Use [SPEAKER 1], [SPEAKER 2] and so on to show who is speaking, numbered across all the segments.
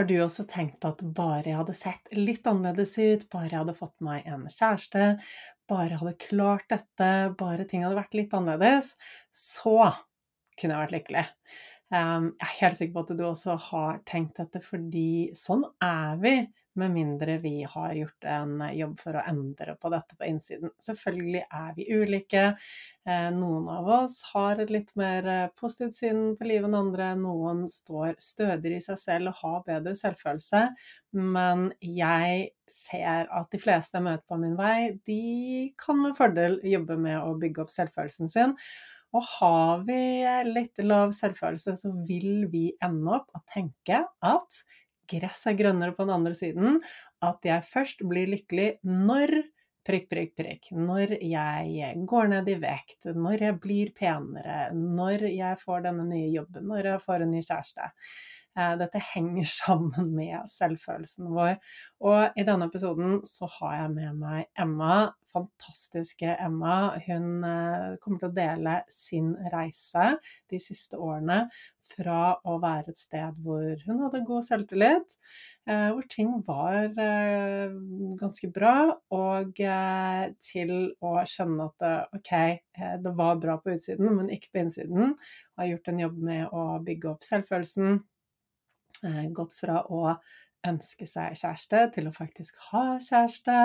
[SPEAKER 1] Har du også tenkt at bare jeg hadde sett litt annerledes ut, bare jeg hadde fått meg en kjæreste, bare jeg hadde klart dette, bare ting hadde vært litt annerledes, så kunne jeg vært lykkelig? Ehm, jeg er helt sikker på at du også har tenkt dette, fordi sånn er vi med mindre vi har gjort en jobb for å endre på dette på innsiden. Selvfølgelig er vi ulike. Eh, noen av oss har et litt mer eh, positivt syn på livet enn andre. Noen står stødigere i seg selv og har bedre selvfølelse. Men jeg ser at de fleste jeg møter på min vei, de kan med fordel jobbe med å bygge opp selvfølelsen sin. Og har vi litt lav selvfølelse, så vil vi ende opp å tenke at gress er grønnere på den andre siden. At jeg først blir lykkelig når prikk, prikk, prikk. Når jeg går ned i vekt, når jeg blir penere, når jeg får denne nye jobben, når jeg får en ny kjæreste. Eh, dette henger sammen med selvfølelsen vår. Og i denne episoden så har jeg med meg Emma, fantastiske Emma. Hun eh, kommer til å dele sin reise de siste årene fra å være et sted hvor hun hadde god selvtillit, eh, hvor ting var ganske bra, og til å skjønne at ok, det var bra på utsiden, men ikke på innsiden. Har gjort en jobb med å bygge opp selvfølelsen gått fra å ønske seg kjæreste til å faktisk ha kjæreste,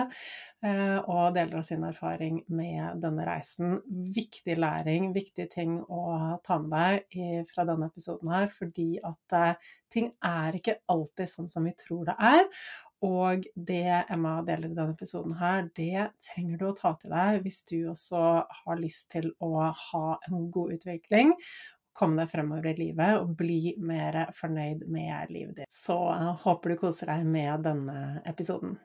[SPEAKER 1] eh, og deler av sin erfaring med denne reisen. Viktig læring, viktige ting å ta med deg fra denne episoden her, fordi at eh, ting er ikke alltid sånn som vi tror det er. Og det Emma deler i denne episoden her, det trenger du å ta til deg hvis du også har lyst til å ha en god utvikling komme deg fremover i livet og bli mer fornøyd med livet ditt. Så jeg håper du koser deg med denne episoden.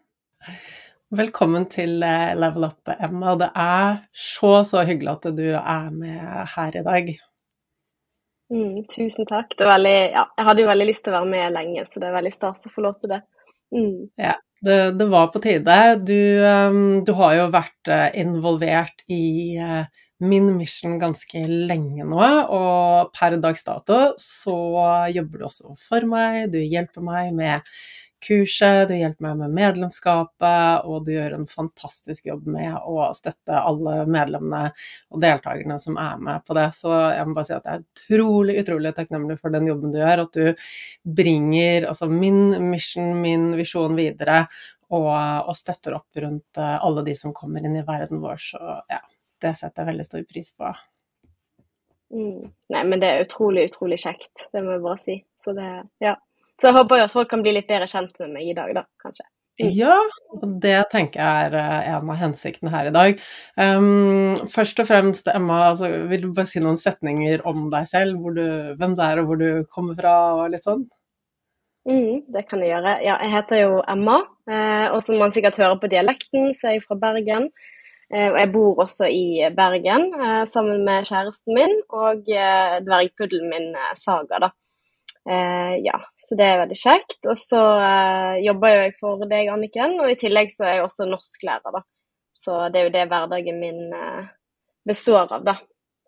[SPEAKER 1] Velkommen til eh, Level Up, Emma. Det er så, så hyggelig at du er med her i dag.
[SPEAKER 2] Mm, tusen takk. Veldig, ja, jeg hadde jo veldig lyst til å være med lenge, så det er veldig stas å få lov til det.
[SPEAKER 1] Mm. Ja, det, det, var på tide. Du, um, du, har jo vært eh, involvert i uh, min mission ganske lenge nå, og per dags dato så jobber du også for meg, du hjelper meg med kurset, du hjelper meg med medlemskapet, og du gjør en fantastisk jobb med å støtte alle medlemmene og deltakerne som er med på det. Så jeg må bare si at jeg er utrolig, utrolig takknemlig for den jobben du gjør, at du bringer altså min mission, min visjon videre, og, og støtter opp rundt alle de som kommer inn i verden vår. Så ja, det setter jeg veldig stor pris på.
[SPEAKER 2] Mm. Nei, men det er utrolig, utrolig kjekt, det må jeg bare si. Så det, ja. Så jeg håper jo at folk kan bli litt bedre kjent med meg i dag, da, kanskje.
[SPEAKER 1] Mm. Ja, og det tenker jeg er eh, en av hensiktene her i dag. Um, først og fremst, Emma, altså, vil du bare si noen setninger om deg selv? Du, hvem du er, og hvor du kommer fra, og litt sånn?
[SPEAKER 2] Mm, det kan jeg gjøre. Ja, jeg heter jo Emma, eh, og som man sikkert hører på dialekten, så er jeg fra Bergen. Eh, og jeg bor også i Bergen eh, sammen med kjæresten min og dvergpuddelen min Saga, da. Ja, så det er veldig kjekt. Og så jobber jeg for deg, Anniken, og i tillegg så er jeg også norsklærer, da. Så det er jo det hverdagen min består av, da.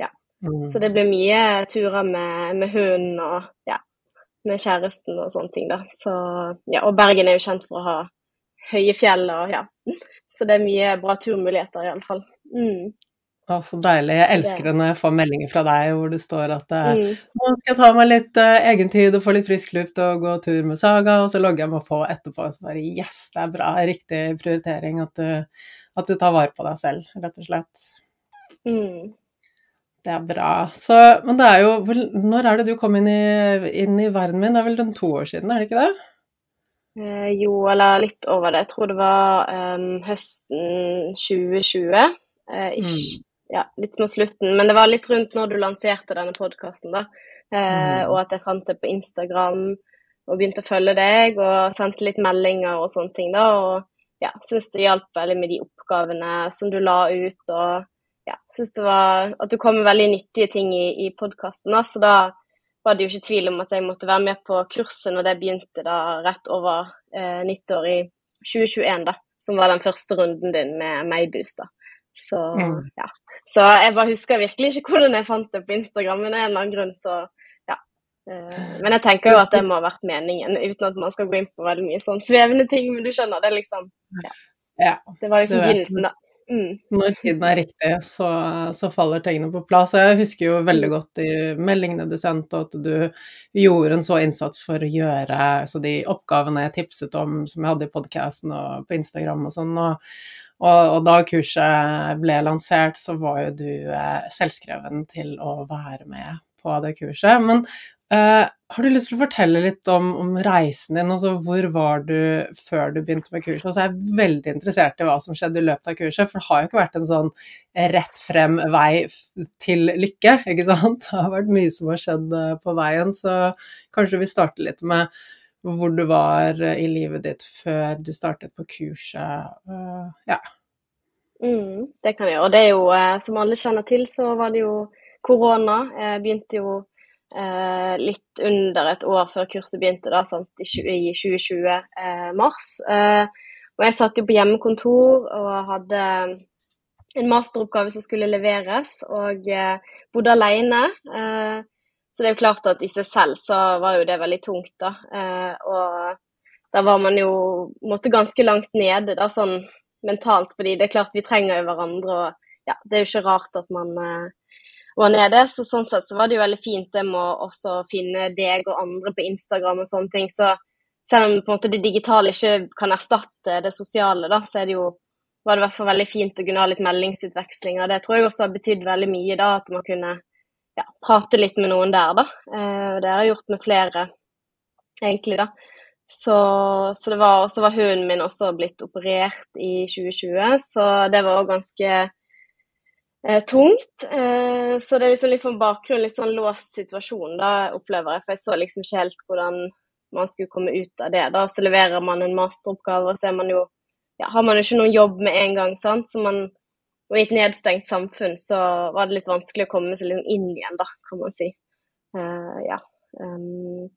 [SPEAKER 2] Ja. Mm. Så det blir mye turer med, med hunden og ja, med kjæresten og sånne ting, da. Så, ja, og Bergen er jo kjent for å ha høye fjell og ja. Så det er mye bra turmuligheter, iallfall. Mm.
[SPEAKER 1] Å, så deilig. Jeg elsker det når jeg får meldinger fra deg hvor det står at eh, mm. nå skal jeg ta meg litt uh, egentid og få litt frisk luft og gå tur med Saga, og så logger jeg meg på etterpå og så bare yes, det er bra, riktig prioritering at du, at du tar vare på deg selv, rett og slett. Mm. Det er bra. Så, men det er jo Når er det du kom inn i, inn i verden min? Det er vel den to år siden, er det ikke det?
[SPEAKER 2] Eh, jo, eller litt over det. Jeg tror det var um, høsten 2020. Eh, ikke, mm. Ja, litt mot slutten, men det var litt rundt når du lanserte denne podkasten, da. Eh, mm. Og at jeg fant det på Instagram og begynte å følge deg og sendte litt meldinger og sånne ting, da. Og ja, syns det hjalp veldig med de oppgavene som du la ut, og ja, syns det var at du kom med veldig nyttige ting i, i podkasten, da. Så da var det jo ikke tvil om at jeg måtte være med på kurset når det begynte da rett over eh, nyttår i 2021, da. Som var den første runden din med Mayboost, da. Så mm. ja. Så jeg bare husker virkelig ikke hvordan jeg fant det på Instagram, men av en eller annen grunn så ja. Eh, men jeg tenker jo at det må ha vært meningen, uten at man skal gå inn på veldig mye sånn svevende ting, men du skjønner, det liksom Ja. ja det var liksom begynnelsen, da. Mm.
[SPEAKER 1] Når tiden er riktig, så, så, faller tingene på plass. Jeg husker jo veldig mm. godt de meldingene du sendte, og at du gjorde en så innsats for å gjøre altså de oppgavene jeg tipset om som jeg hadde i podkasten og på Instagram og sånn. Og, og, og, da kurset ble lansert, så var jo du eh, selvskreven til å være med på det kurset. Men Uh, har du lyst til å fortelle litt om, om, reisen din? Altså, hvor var du før du begynte med kurset? Altså, jeg er veldig interessert i hva som skjedde i løpet av kurset, for det har jo ikke vært en sånn rett frem vei til lykke, ikke sant? Det har vært mye som har skjedd uh, på veien, så kanskje vi starter litt med hvor du var uh, i livet ditt før du startet på kurset. ja.
[SPEAKER 2] Mm, det kan jeg. Og det er jo, som alle kjenner til, så var det jo korona. Jeg begynte jo eh, litt under et år før kurset begynte, da, sant, i, 2020 eh, mars. Eh, og jeg satt jo på hjemmekontor og hadde en masteroppgave som skulle leveres, og eh, bodde alene. Eh, så det er jo klart at i seg selv så var jo det veldig tungt, da. Eh, og da var man jo måtte ganske langt nede, da, sånn mentalt, fordi det er klart vi trenger jo hverandre. og ja, Det er jo ikke rart at man var nede. Så sånn sett så var det jo veldig fint det med å også finne deg og andre på Instagram og sånne ting. Så selv om på en måte det digitale ikke kan erstatte det sosiale, da, så det jo var det i hvert fall veldig fint å kunne ha litt meldingsutveksling. Og Det tror jeg også har betydd veldig mye, da, at man kunne ja, prate litt med noen der, da. Eh, det har jeg gjort med flere, egentlig, da. Så, så det var, også var hunden min også blitt operert i 2020, så det var òg ganske tungt. Eh, så det er liksom litt for bakgrunn, litt sånn låst situasjon, da, opplever jeg. For jeg så liksom ikke helt hvordan man skulle komme ut av det. Da så leverer man en masteroppgave, og så man jo ja, har man jo ikke noen jobb med en gang, sant. Så man og i et nedstengt samfunn så var det litt vanskelig å komme seg litt inn igjen, da, kan man si. Uh, ja. Um,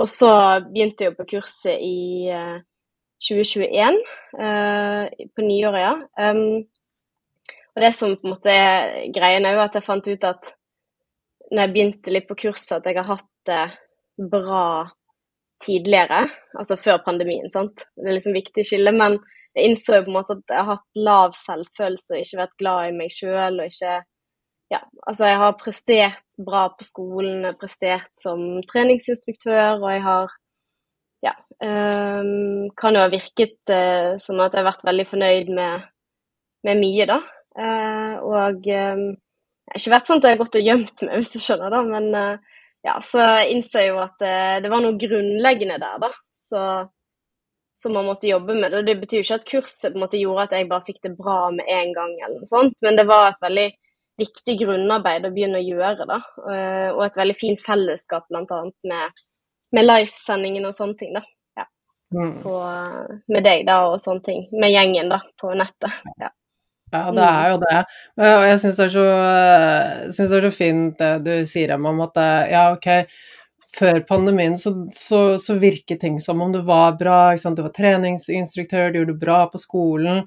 [SPEAKER 2] og så begynte jeg jo på kurset i uh, 2021, uh, på nyåret, ja. Um, og det som på en måte er greien, er jo at jeg fant ut at når jeg begynte litt på kurset, at jeg har hatt det bra tidligere, altså før pandemien, sant. Det er liksom viktig skille, men jeg innså jo på en måte at jeg har hatt lav selvfølelse, og ikke vært glad i meg sjøl Ja, altså jeg har prestert bra på skolen, jeg har prestert som treningsinstruktør, og jeg har ja, um, kan jo ha virket uh, som at jeg har vært veldig fornøyd med, med mye, da. Eh, og eh, jeg har ikke vært sånn at jeg har gått og gjemt meg, hvis du skjønner, da. Men eh, ja, så innså jeg jo at det var noe grunnleggende der, da. Så, som man måtte jobbe med. Og det betyr jo ikke at kurset på en måte gjorde at jeg bare fikk det bra med en gang, eller noe sånt. Men det var et veldig viktig grunnarbeid å begynne å gjøre, da. Og et veldig fint fellesskap, blant annet med, med livesendingen og sånne ting, da. Ja. Mm. På, med deg, da, og sånne ting. Med gjengen, da, på nettet. Ja.
[SPEAKER 1] Ja, det er jo det. Og jeg syns det, det, er så fint det du sier Emma, om at ja, ok, før pandemien så, så, så virket ting som om du var bra, du var treningsinstruktør, du gjorde det bra på skolen,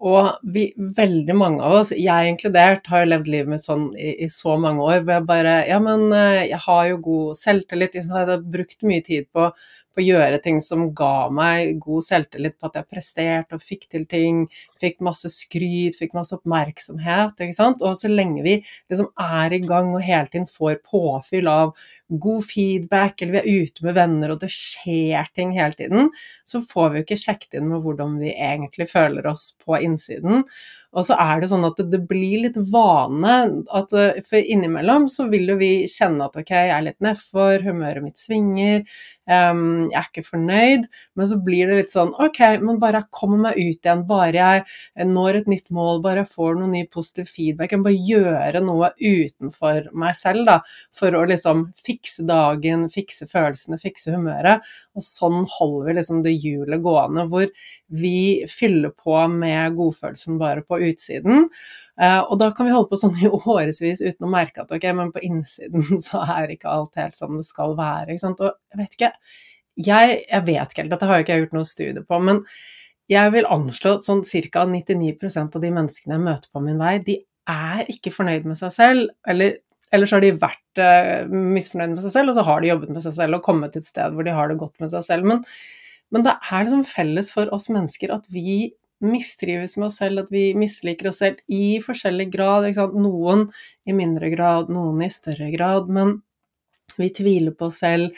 [SPEAKER 1] og vi, veldig mange av oss, jeg inkludert, har jo levd livet mitt sånn i, i, så mange år hvor jeg bare Ja, men eh, jeg har jo god selvtillit. Jeg har brukt mye tid på, på, å gjøre ting som ga meg god selvtillit på at jeg presterte og fikk til ting. Fikk masse skryt, fikk masse oppmerksomhet. ikke sant? Og så lenge vi liksom er i gang og hele tiden får påfyll av god feedback, eller vi er ute med venner og det skjer ting hele tiden, så får vi jo ikke sjekket inn med hvordan vi egentlig føler oss på innsiden. Og så er det sånn at det, blir litt vane. At, eh, for innimellom så vil jo vi kjenne at ok, jeg er litt nedfor, humøret mitt svinger, um, jeg er ikke fornøyd. Men så blir det litt sånn ok, men bare jeg kommer meg ut igjen, bare jeg når et nytt mål, bare jeg får noe ny positiv feedback, jeg bare gjøre noe utenfor meg selv da, for å liksom fikse dagen, fikse følelsene, fikse humøret. Og sånn holder vi liksom det hjulet gående, hvor vi fyller på med godfølelsen bare på utsiden. Uh, og da kan vi holde på sånn i årevis uten å merke at ok, men på innsiden så er ikke alt helt som det skal være. ikke sant? Og jeg vet ikke, jeg, jeg vet ikke helt, dette har jeg ikke gjort noe studie på, men jeg vil anslå at sånn ca. 99% av de menneskene jeg møter på min vei, de er ikke fornøyd med seg selv, eller eller så har de vært uh, misfornøyd med seg selv, og så har de jobbet med seg selv og kommet til et sted hvor de har det godt med seg selv. Men, men det er liksom felles for oss mennesker at vi mistrives med oss selv, at vi misliker oss selv i forskjellig grad. Noen i mindre grad, noen i større grad. Men vi tviler på oss selv,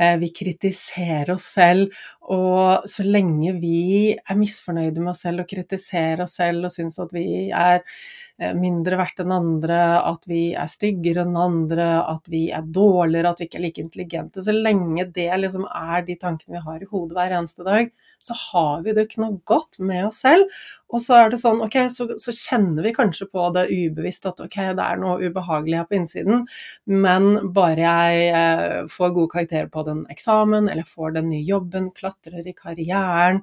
[SPEAKER 1] eh, vi kritiserer oss selv, og så lenge vi er misfornøyde med oss selv og kritiserer oss selv og syns at vi er eh, mindre verdt enn andre, at vi er styggere enn andre, at vi er dårligere, at vi ikke er like intelligente Så lenge det liksom er de tankene vi har i hodet hver eneste dag, så har vi det ikke noe godt med oss selv. Og så er det sånn, ok, så, så, kjenner vi kanskje på det ubevisst at ok, det er noe ubehagelig her på innsiden, men bare jeg eh, får gode karakterer på den eksamen, eller får den nye jobben, klatrer i karrieren,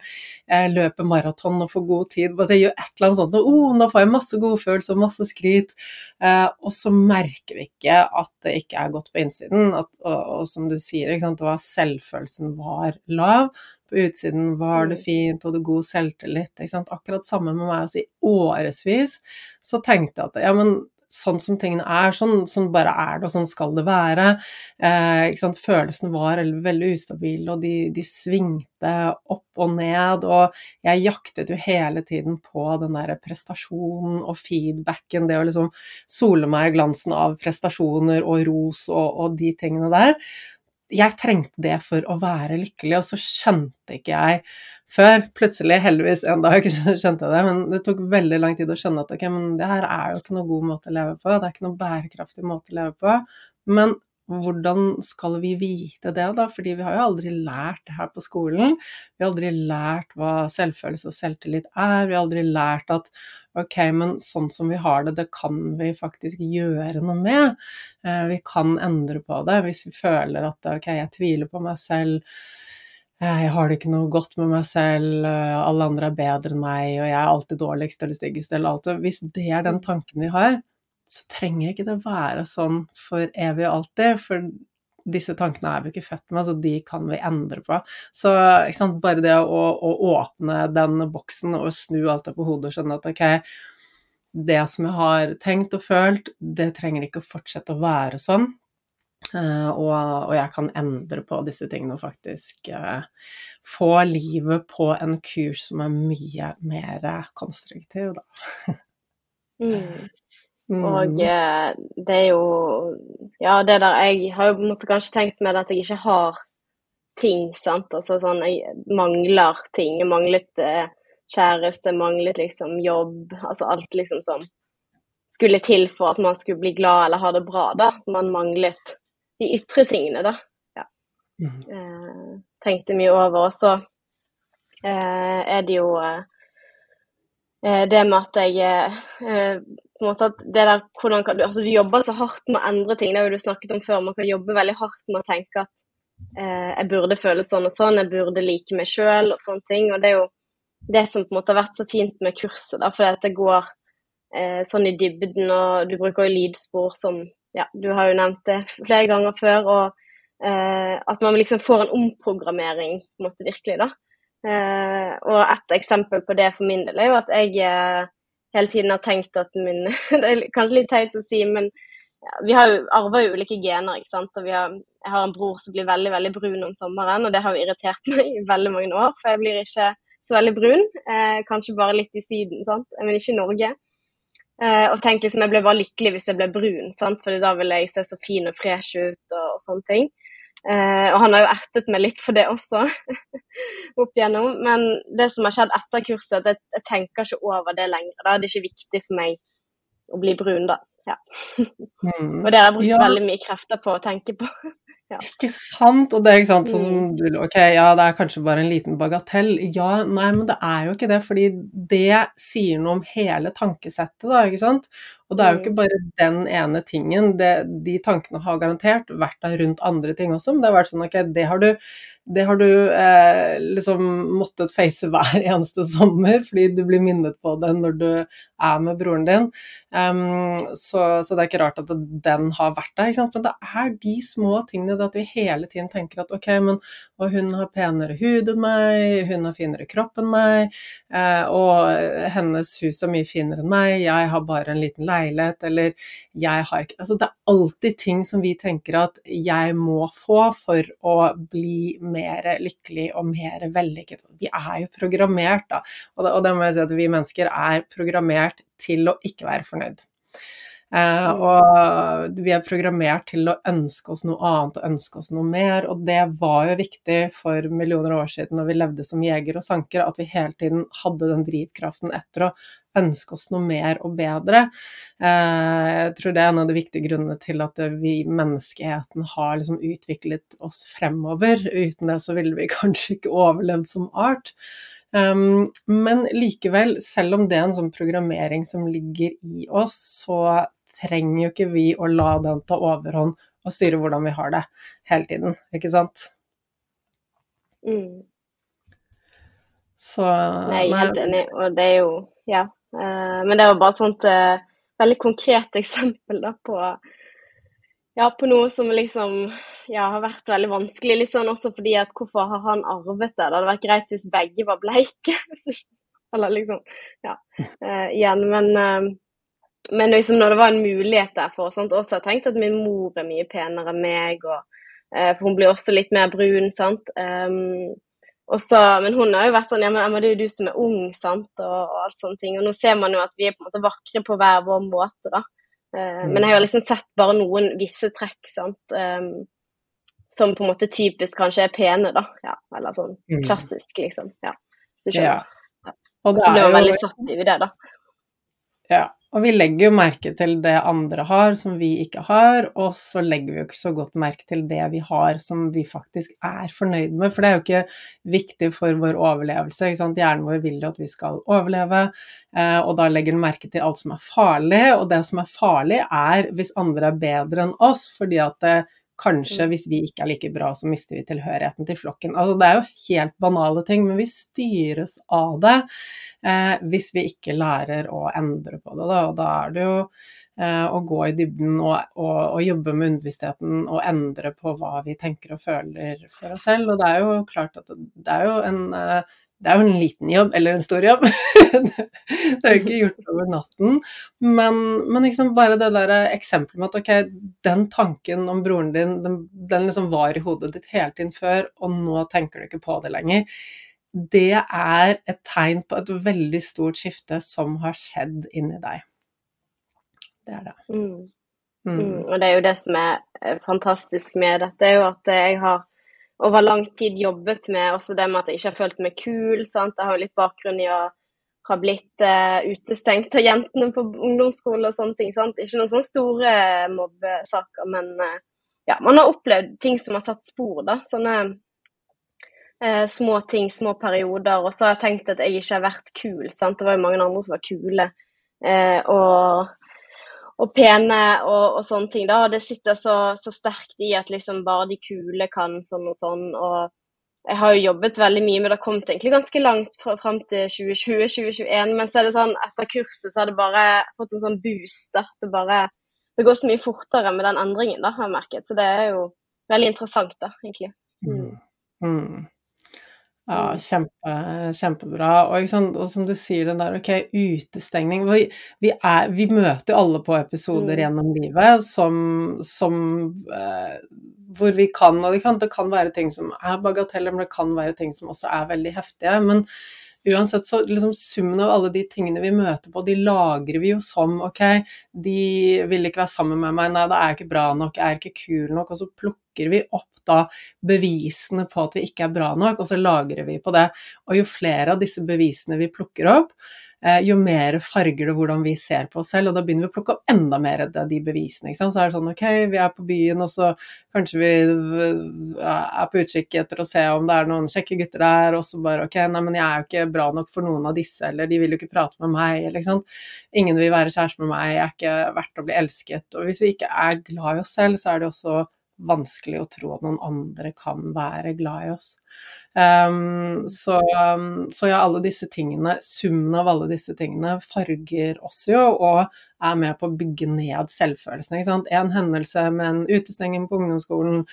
[SPEAKER 1] løper maraton og får god tid, bare gjør et eller annet sånt, og oh, nå får jeg masse godfølelse og masse skryt, eh, og så merker vi ikke at det ikke er godt på innsiden, at, og, og, som du sier, det var selvfølelsen var lav, på utsiden var det mm. fint, og hadde god selvtillit. Akkurat samme med meg. Altså, I årevis så tenkte jeg at ja, men sånn som tingene er, sånn, sånn bare er det, og sånn skal det være. Eh, Følelsen var veldig, ustabil, og de, de, svingte opp og ned. Og jeg jaktet jo hele tiden på den der prestasjonen og feedbacken, det å liksom sole meg i glansen av prestasjoner og ros og, og de tingene der jeg trengte det for å være lykkelig, og så skjønte ikke jeg før. Plutselig, heldigvis en dag, skjønte jeg det, men det tok veldig lang tid å skjønne at ok, men det her er jo ikke noe god måte å leve på, det er ikke noe bærekraftig måte å leve på. Men hvordan skal vi vite det, da? Fordi vi har jo aldri lært det her på skolen. Vi har aldri lært hva selvfølelse og selvtillit er. Vi har aldri lært at ok, men sånn som vi har det, det kan vi faktisk gjøre noe med. Eh, vi kan endre på det hvis vi føler at ok, jeg tviler på meg selv. Eh, jeg har det ikke noe godt med meg selv, eh, alle andre er bedre enn meg, og jeg er alltid dårligst eller styggest eller alt. Hvis det er den tanken vi har, så trenger ikke det være sånn for evig og alltid. For disse tankene er vi ikke født med, så de kan vi endre på. Så bare det å, å, åpne den boksen og snu alt det på hodet og skjønne at ok, det som jeg har tenkt og følt, det trenger ikke å fortsette å være sånn. Uh, og, og, jeg kan endre på disse tingene og faktisk uh, få livet på en kurs som er mye mer konstruktiv, da.
[SPEAKER 2] mm. Mm. Og eh, det er jo Ja, det der Jeg har jo på en måte kanskje tenkt med at jeg ikke har ting, sant. Altså sånn Jeg mangler ting. Jeg manglet eh, kjæreste, manglet liksom jobb. Altså alt liksom som skulle til for at man skulle bli glad eller ha det bra, da. Man manglet de ytre tingene, da. Ja. Mm. Eh, tenkte mye over. Og så eh, er det jo eh, det med at jeg eh, på en måte at det der, hvordan kan du, altså du jobber så hardt med å endre ting, det har jo du snakket om før. Man kan jobbe veldig hardt med å tenke at eh, jeg burde føle sånn og sånn, jeg burde like meg sjøl og sånne ting. Og det er jo det som på en måte har vært så fint med kurset, da, fordi at det går eh, sånn i dybden, og du bruker jo lydspor som ja, du har jo nevnt det flere ganger før, og eh, at man liksom får en omprogrammering på en måte virkelig, da. Eh, og et eksempel på det for min del er jo at jeg eh, hele tiden har tenkt at min Det er kanskje litt teit å si, men vi har jo arva ulike gener, ikke sant. Og har, jeg har en bror som blir veldig, veldig brun om sommeren, og det har jo irritert meg i veldig mange år, for jeg blir ikke så veldig brun. Eh, kanskje bare litt i Syden, sant? men ikke i Norge. Eh, og tenk liksom, jeg ble bare lykkelig hvis jeg ble brun, sant? for da vil jeg se så fin og fresh ut og, og sånne ting. Eh, og han har jo ertet meg litt for det også, opp igjennom. Men det som har skjedd etter kurset, at jeg, jeg tenker ikke over det lenger. Da. er Det ikke viktig for meg å bli brun, da. Ja. Mm. og det har jeg brukt ja. veldig mye krefter på å tenke på.
[SPEAKER 1] Ja. Ikke sant? Og det er ikke sant, sånn som mm. du Ok, ja, det er kanskje bare en liten bagatell. Ja, nei, men det er jo ikke det, fordi det sier noe om hele tankesettet, da, ikke sant? Og det er jo ikke mm. bare den ene tingen. Det, de tankene har garantert vært der rundt andre ting også, men det har vært sånn ok, det har du, det har du eh, liksom måttet face hver eneste sommer, fordi du blir minnet på det når du er med broren din. Um, så, så, det er ikke rart at den har vært der. Men det er de små tingene, det at vi hele tiden tenker at ok, men hun har penere hud enn meg, hun har finere kropp enn meg, eh, og hennes hus er mye finere enn meg, jeg har bare en liten leilighet, eller jeg har ikke Altså det er alltid ting som vi tenker at jeg må få for å bli mer lykkelig og mer vellykket. Vi er jo programmert, da, og det, og det må jeg si at vi mennesker er programmert til å ikke være fornøyd. Uh, og vi er programmert til å ønske oss noe annet og ønske oss noe mer, og det var jo viktig for millioner av år siden når vi levde som jegere og sankere, at vi hele tiden hadde den drivkraften etter å ønske oss noe mer og bedre. Uh, jeg tror det er en av de viktige grunnene til at vi menneskeheten har liksom utviklet oss fremover. Uten det så ville vi kanskje ikke overlevd som art. Um, men likevel, selv om det er en sånn programmering som ligger i oss, så trenger jo ikke vi å la den ta overhånd og styre hvordan vi har det hele tiden, ikke sant?
[SPEAKER 2] Mm. Så Jeg er helt enig, og det er jo Ja. Uh, men det var bare et sånt uh, veldig konkret eksempel da på ja, på noe som liksom ja, har vært veldig vanskelig. Sånn også fordi at hvorfor har han arvet det? Det hadde vært greit hvis begge var bleike. Eller liksom Ja. Uh, igjen, men men liksom når det var en mulighet der for sant? Også har jeg tenkt at min mor er mye penere enn meg, og, uh, for hun blir også litt mer brun, sant. Um, også, men hun har jo vært sånn Ja, men Emma, det er jo du som er ung, sant, og, og alt sånne ting. Og nå ser man jo at vi er på en måte vakre på hver vår måte, da. Uh, mm. Men jeg har liksom sett bare noen visse trekk, sant. Um, som på en måte typisk kanskje er pene, da. Ja, eller sånn mm. klassisk, liksom. Ja, hvis du skjønner. Ja. Og så ble hun veldig satt i det, da.
[SPEAKER 1] Ja, og vi legger jo merke til det andre har som vi ikke har, og så legger vi jo ikke så godt merke til det vi har som vi faktisk er fornøyd med, for det er jo ikke viktig for vår overlevelse. ikke sant? Hjernen vår vil jo at vi skal overleve, eh, og da legger den merke til alt som er farlig, og det som er farlig er hvis andre er bedre enn oss, fordi at det Kanskje mm. hvis vi ikke er like bra, så mister vi tilhørigheten til flokken. Altså, det er jo helt banale ting, men vi styres av det eh, hvis vi ikke lærer å endre på det. Da, og da er det jo eh, å gå i dybden og, og, og, jobbe med underbevisstheten og endre på hva vi tenker og føler for oss selv. Og det er jo klart at det, det er jo en eh, det er jo en liten jobb, eller en stor jobb. det er jo ikke gjort over natten. Men, men liksom bare det der eksempelet med at ok, den tanken om broren din, den, den liksom var i hodet ditt hele tiden før, og nå tenker du ikke på det lenger. Det er et tegn på et veldig stort skifte som har skjedd inni deg. Det er det.
[SPEAKER 2] Mm. Mm. Mm. Og det er jo det som er eh, fantastisk med dette, er jo at jeg har over lang tid jobbet med også det med at jeg ikke har følt meg kul. Sant? Jeg har litt bakgrunn i å ha blitt uh, utestengt av jentene på ungdomsskole og sånne ting. Sant? Ikke noen sånne store mobbesaker, men uh, ja, man har opplevd ting som har satt spor. da, Sånne uh, små ting, små perioder. Og så har jeg tenkt at jeg ikke har vært kul. sant? Det var jo mange andre som var kule. og og pene og, og, sånne ting. da, Det sitter så, så, sterkt i at liksom bare de kule kan sånn og sånn. og Jeg har jo jobbet veldig mye, med det har kommet egentlig ganske langt fram til 2020-2021. Men så er det sånn, etter kurset så har det bare fått en sånn boost. da, Det bare, det går så mye fortere med den endringen, da, har jeg merket. Så det er jo veldig interessant, da, egentlig. Mm. Mm.
[SPEAKER 1] Ja, mm. kjempe, kjempebra. Og, og, som du sier, den der ok, utestengning Vi, vi, er, vi møter jo alle på episoder mm. gjennom livet som, som eh, Hvor vi kan Og det kan, det kan være ting som er bagateller, men det kan være ting som også er veldig heftige. Men uansett så liksom summen av alle de tingene vi møter på, de lagrer vi jo som ok, de vil ikke være sammen med meg, nei, da er ikke bra nok, jeg er ikke kul nok, og så plukker vi opp da bevisene på at vi ikke er bra nok, og så lagrer vi på det. Og jo flere av disse bevisene vi plukker opp, jo mer farger det hvordan vi ser på oss selv, og da begynner vi å plukke opp enda mer av de bevisene. Så er det sånn ok, vi er på byen, og så kanskje vi er på utkikk etter å se om det er noen kjekke gutter der, og så bare ok, nei, men jeg er jo ikke bra nok for noen av disse, eller de vil jo ikke prate med meg, eller ikke sant. Ingen vil være kjæreste med meg, jeg er ikke verdt å bli elsket. Og hvis vi ikke er glad i oss selv, så er det også vanskelig å tro at noen andre kan være glad i oss. Um, så, um, så, ja, alle disse tingene, summen av alle disse tingene farger oss jo, og er med på å bygge ned selvfølelsen. Ikke sant? En hendelse med en utestenging på ungdomsskolen,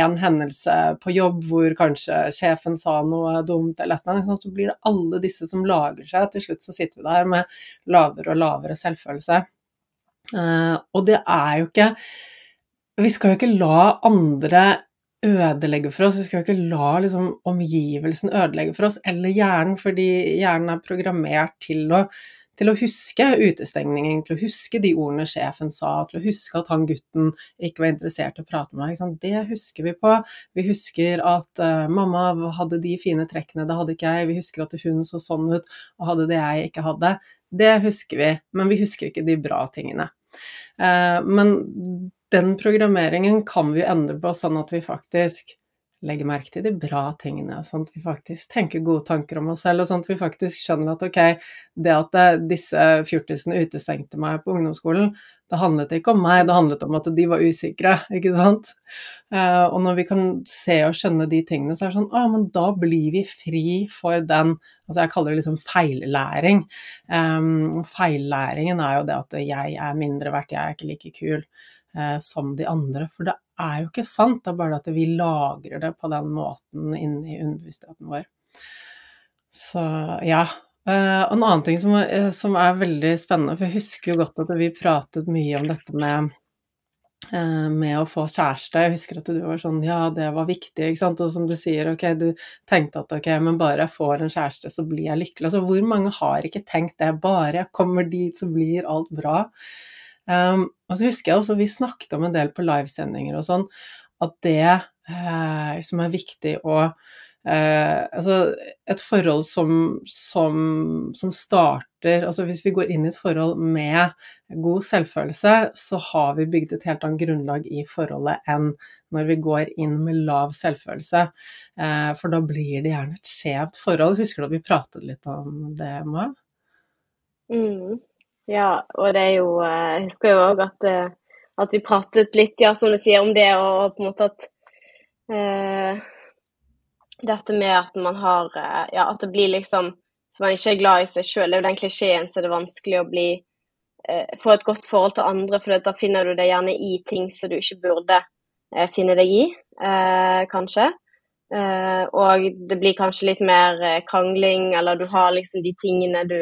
[SPEAKER 1] en hendelse på jobb hvor kanskje sjefen sa noe dumt eller et eller annet, så blir det alle disse som lager seg. Til slutt så sitter vi der med lavere og lavere selvfølelse. Uh, og det er jo ikke Vi skal jo ikke la andre ødelegge for oss. Vi skal jo ikke la liksom, omgivelsen ødelegge for oss, eller hjernen, fordi hjernen er programmert til å, til å huske utestengningen, til å huske de ordene sjefen sa, til å huske at han gutten ikke var interessert i å prate med meg. Det husker vi på. Vi husker at uh, mamma hadde de fine trekkene, det hadde ikke jeg. Vi husker at hun så sånn ut og hadde det jeg ikke hadde. Det husker vi, men vi husker ikke de bra tingene. Uh, men den programmeringen kan vi endre på sånn at vi faktisk legger merke til de bra tingene, sånn at vi faktisk tenker gode tanker om oss selv, og sånn at vi faktisk skjønner at ok, det at disse fjortisene utestengte meg på ungdomsskolen, det handlet ikke om meg, det handlet om at de var usikre, ikke sant? Uh, og når vi kan se og skjønne de tingene, så er det sånn ah, men da blir vi fri for den Altså jeg kaller det liksom feillæring. Um, feillæringen er jo det at jeg er mindre verdt, jeg er ikke like kul eh, som de andre. For det er jo ikke sant, det er bare at vi lagrer det på den måten inni underbevisstheten vår. Så ja. Eh, en annen ting som, eh, som, er veldig spennende, for jeg husker jo godt at vi pratet mye om dette med eh, med å få kjæreste. Jeg husker at du var sånn ja, det var viktig, ikke sant. Og som du sier, ok, du tenkte at ok, men bare jeg får en kjæreste, så blir jeg lykkelig. Altså hvor mange har ikke tenkt det? Bare jeg kommer dit, så blir alt bra. Um, og så husker jeg også vi snakket om en del på livesendinger og sånn, at det eh, som er viktig å eh, Altså et forhold som, som, som, starter Altså hvis vi går inn i et forhold med god selvfølelse, så har vi bygd et helt annet grunnlag i forholdet enn når vi går inn med lav selvfølelse. Eh, for da blir det gjerne et skjevt forhold. Husker du at vi pratet litt om det, Ma?
[SPEAKER 2] Mm. Ja, og det er jo eh, Jeg husker jo òg at, eh, at, vi pratet litt, ja, som du sier, om det og på en måte at eh, Dette med at man har eh, Ja, at det blir liksom Så man ikke er glad i seg sjøl, det er jo den klisjeen så er det vanskelig å bli eh, Få et godt forhold til andre, for da finner du deg gjerne i ting som du ikke burde eh, finne deg i, kanskje. og det blir kanskje litt mer krangling, eller du har liksom de tingene du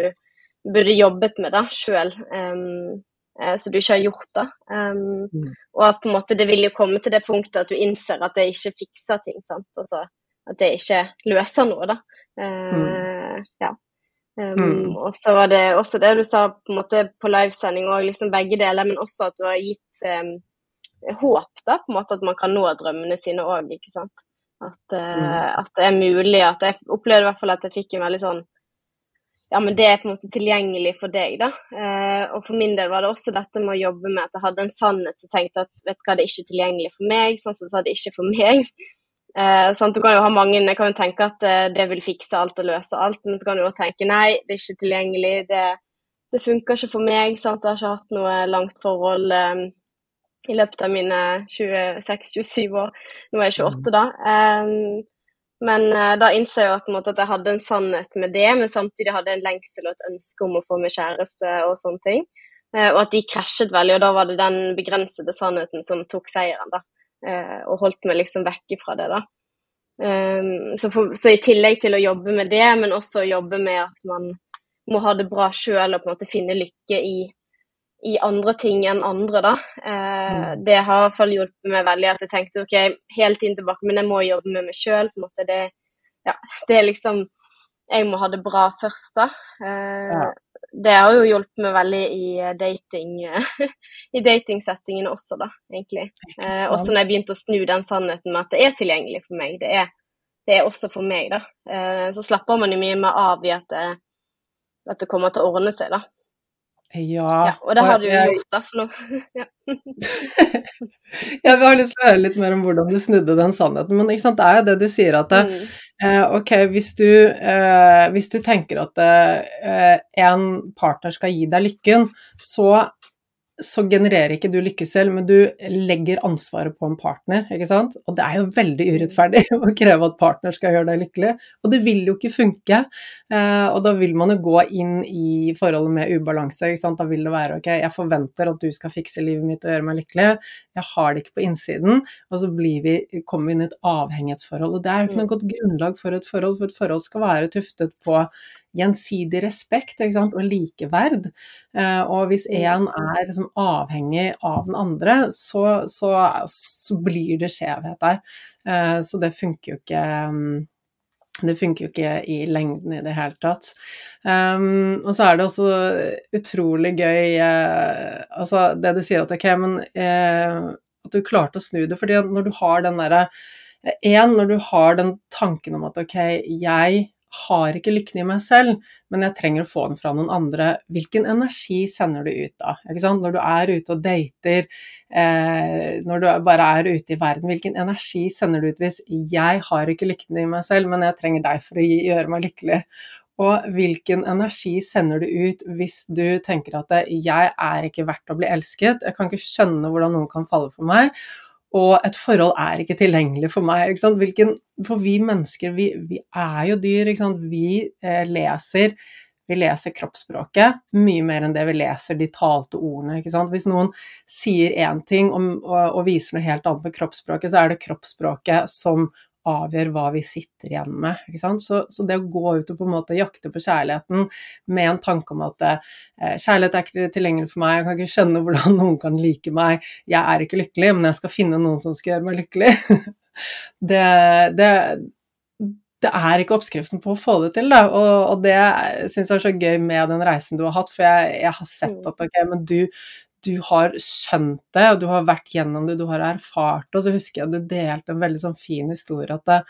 [SPEAKER 2] burde jobbet med det sjøl, um, så du ikke har gjort det. Um, mm. Og at på en måte det vil jo komme til det punktet at du innser at det ikke fikser ting. sant? Altså, at det ikke løser noe, da. Uh, mm. Ja. Um, mm. Og så var det også det du sa på en måte på livesending òg, liksom begge deler, men også at du har gitt um, håp, da, på en måte at man kan nå drømmene sine òg, ikke sant. At, uh, at, det er mulig. at Jeg opplevde i hvert fall at jeg fikk en veldig sånn ja, men det er på en måte tilgjengelig for deg, da. Eh, og for min del var det også dette med å jobbe med at jeg hadde en sannhet som tenkte at vet du hva, det er ikke tilgjengelig for meg, sånn som sa det ikke for meg. Eh, sant? Du kan jo ha mange, jeg kan jo tenke at eh, det vil fikse alt og løse alt, men så kan du jo tenke nei, det er ikke tilgjengelig, det, det funker ikke for meg. Sant? Jeg har ikke hatt noe langt forhold eh, i løpet av mine 26-27 år. Nå er jeg 28, da. Eh, men uh, da innså jeg at, måte, at, jeg hadde en sannhet med det, men samtidig hadde jeg en lengsel og et ønske om å få meg kjæreste og sånne ting. Uh, og at de krasjet veldig, og da var det den begrensede sannheten som tok seieren, da. Uh, og holdt meg liksom vekk fra det, da. Um, så, for, så, i tillegg til å jobbe med det, men også jobbe med at man må ha det bra sjøl og på en måte finne lykke i i andre ting enn andre, da. Eh, mm. det har i hvert fall hjulpet meg veldig at jeg tenkte OK, hele tiden tilbake, men jeg må jobbe med meg sjøl. Det, ja, det er liksom Jeg må ha det bra først, da. Eh, ja. Det har jo hjulpet meg veldig i dating i datingsettingene også, da, egentlig. Eh, også når jeg begynte å snu den sannheten med at det er tilgjengelig for meg. Det er, det er også for meg, da. Eh, så slapper man jo mye mer av i at det, at det kommer til å ordne seg, da.
[SPEAKER 1] Ja,
[SPEAKER 2] ja, og det har du jo gjort, da, for nå ja.
[SPEAKER 1] ja, vi har lyst til å høre litt mer om hvordan du snudde den sannheten. Men sant, det er jo det du sier at mm. eh, ok, hvis du, eh, hvis du tenker at eh, en partner skal gi deg lykken, så så genererer ikke du lykke selv, men du legger ansvaret på en partner, ikke sant. Og det er jo veldig urettferdig å kreve at partner skal gjøre deg lykkelig, og det vil jo ikke funke. Eh, og da vil man jo gå inn i forholdet med ubalanse, ikke sant. Da vil det være ok, jeg forventer at du skal fikse livet mitt og gjøre meg lykkelig, jeg har det ikke på innsiden, og så vi, kommer vi inn i et avhengighetsforhold. Og det er jo ikke noe mm. godt grunnlag for et forhold, for et forhold skal være tuftet på gjensidig respekt og likeverd. Eh, og hvis én er liksom avhengig av den andre, så, så, så blir det skjevhet der. Eh, så det funker jo ikke mm, det funker jo ikke i lengden i det hele tatt. Um, og så er det også utrolig gøy uh, Altså det du sier at ok, men uh, at du klarte å snu det. fordi når du har den derre Én, når du har den tanken om at ok, jeg har ikke lykken i meg selv, men jeg trenger å få den fra noen andre. Hvilken energi sender du ut da? Når du er ute og dater, eh, når du bare er ute i verden, hvilken energi sender du ut hvis 'jeg har ikke lykken i meg selv, men jeg trenger deg for å gjøre meg lykkelig'? Og hvilken energi sender du ut hvis du tenker at 'jeg er ikke verdt å bli elsket', jeg kan ikke skjønne hvordan noen kan falle for meg', og et forhold er ikke tilgjengelig for meg. Hvilken, for vi mennesker, vi, vi, er jo dyr. Vi eh, leser vi leser kroppsspråket mye mer enn det vi leser de talte ordene. Hvis noen sier én ting og, og, og, viser noe helt annet med kroppsspråket, så er det kroppsspråket som avgjør hva vi sitter igjen med. Så, så, det å gå ut og på en måte jakte på kjærligheten med en tanke om at eh, kjærlighet er ikke tilgjengelig for meg, jeg kan ikke skjønne hvordan noen kan like meg, jeg er ikke lykkelig, men jeg skal finne noen som skal gjøre meg lykkelig. det, det, det er ikke oppskriften på å få det til, da. Og, og det syns jeg er så gøy med den reisen du har hatt, for jeg, jeg har sett at ok, men du, du har skjønt det, og du har vært gjennom det, du har erfart det. Og så husker jeg at du delte en veldig sånn fin historie at det,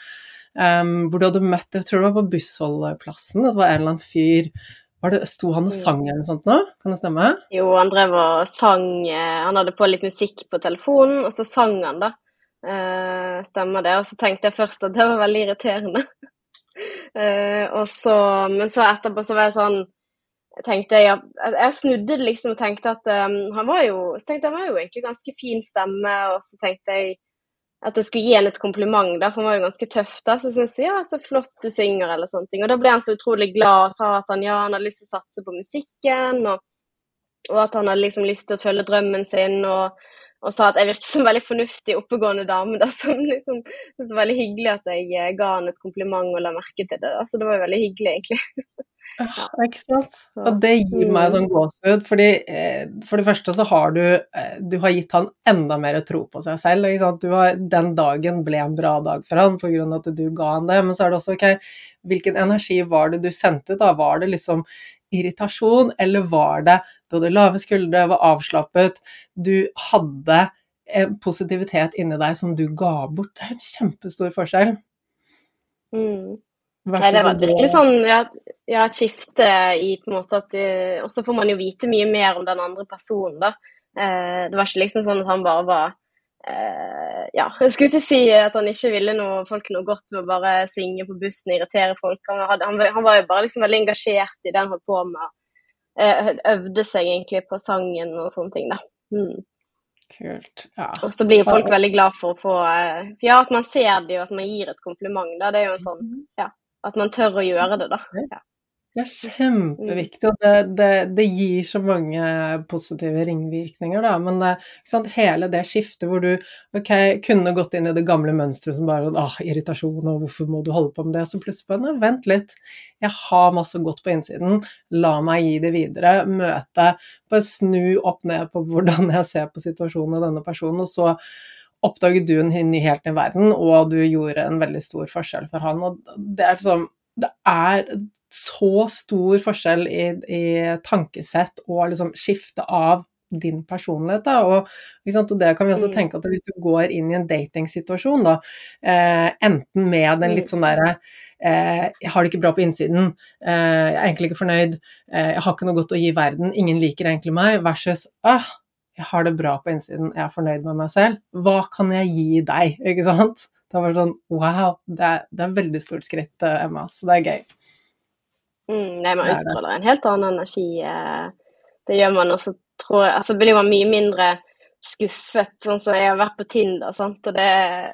[SPEAKER 1] um, hvor du hadde møtt Jeg tror det var på bussholdeplassen, det var en eller annen fyr det, Sto han og mm. sang eller noe sånt nå? Kan det stemme?
[SPEAKER 2] Jo, han drev og sang eh, Han hadde på litt musikk på telefonen, og så sang han, da. Uh, stemmer det. Og så tenkte jeg først at det var veldig irriterende. uh, og så, men så etterpå så var jeg sånn tenkte jeg, jeg snudde det liksom og tenkte at um, han var jo så tenkte jeg, han var jo egentlig ganske fin stemme, og så tenkte jeg at jeg skulle gi henne et kompliment, da, for han var jo ganske tøff. da, Så syntes jeg ja, så flott du synger, eller sånne ting. Og da ble han så utrolig glad og sa at han ja, han hadde lyst til å satse på musikken, og, og at han hadde liksom lyst til å følge drømmen sin. og og sa at jeg virket som en veldig fornuftig, oppegående dame. Da, som liksom, det var veldig hyggelig at jeg eh, ga han et kompliment og la merke til det. Da. Så det var veldig hyggelig, egentlig.
[SPEAKER 1] Ja, ikke sant. Og det gir meg sånn gåsehud, fordi eh, for det første så har du eh, Du har gitt han enda mer tro på seg selv. Ikke sant? Har, den dagen ble en bra dag for han på grunn av at du ga han det. Men så er det også ok, hvilken energi var det du sendte da? Var det liksom irritasjon, eller var det du hadde lave skuldre, var avslappet, du hadde en positivitet inni deg som du ga bort? Det er en kjempestor forskjell.
[SPEAKER 2] Mm. Nei, det var virkelig sånn ja, ja, et skifte i på en måte at Og så får man jo vite mye mer om den andre personen, da. Eh, det var ikke liksom sånn at han bare var eh, Ja, jeg skulle ikke si at han ikke ville noe, folk noe godt ved å bare synge på bussen og irritere folk. Han, hadde, han, han var jo bare liksom veldig engasjert i det han holdt på med. Eh, øvde seg egentlig på sangen og sånne ting, da. Mm.
[SPEAKER 1] Kult. Ja.
[SPEAKER 2] Og så blir folk veldig glad for å få eh, Ja, at man ser det, og at man gir et kompliment. Da. Det er jo en sånn mhm. Ja at man tør å gjøre det, da. Ja.
[SPEAKER 1] Det er kjempeviktig, og det, det, det, gir så mange positive ringvirkninger, da. Men det, hele det skiftet hvor du ok, kunne gått inn i det gamle mønsteret som bare ah, irritasjon, og hvorfor må du holde på med det? Så plutselig bare vent litt, jeg har masse godt på innsiden, la meg gi det videre. Møte, bare snu opp ned på hvordan jeg ser på situasjonen og denne personen, og så oppdaget du en ny helt ny verden, og du gjorde en veldig stor forskjell for han. Og det er liksom Det er så stor forskjell i, i tankesett og liksom skifte av din personlighet. Da. Og, og, det kan vi også mm. tenke at hvis du går inn i en datingsituasjon, da, eh, enten med den litt mm. sånn derre eh, Jeg har det ikke bra på innsiden, eh, jeg er egentlig ikke fornøyd, eh, jeg har ikke noe godt å gi verden, ingen liker egentlig meg, versus ah, jeg har det bra på innsiden, jeg er fornøyd med meg selv. Hva kan jeg gi deg? Ikke sant? Det var sånn wow, det er, det er et veldig stort skritt, eh, Emma, så det er gøy.
[SPEAKER 2] Mm, nei, man utstråler en helt annen energi. Eh, det gjør man, og så Altså blir man mye mindre skuffet, sånn som jeg har vært på Tinder, sant. Og det,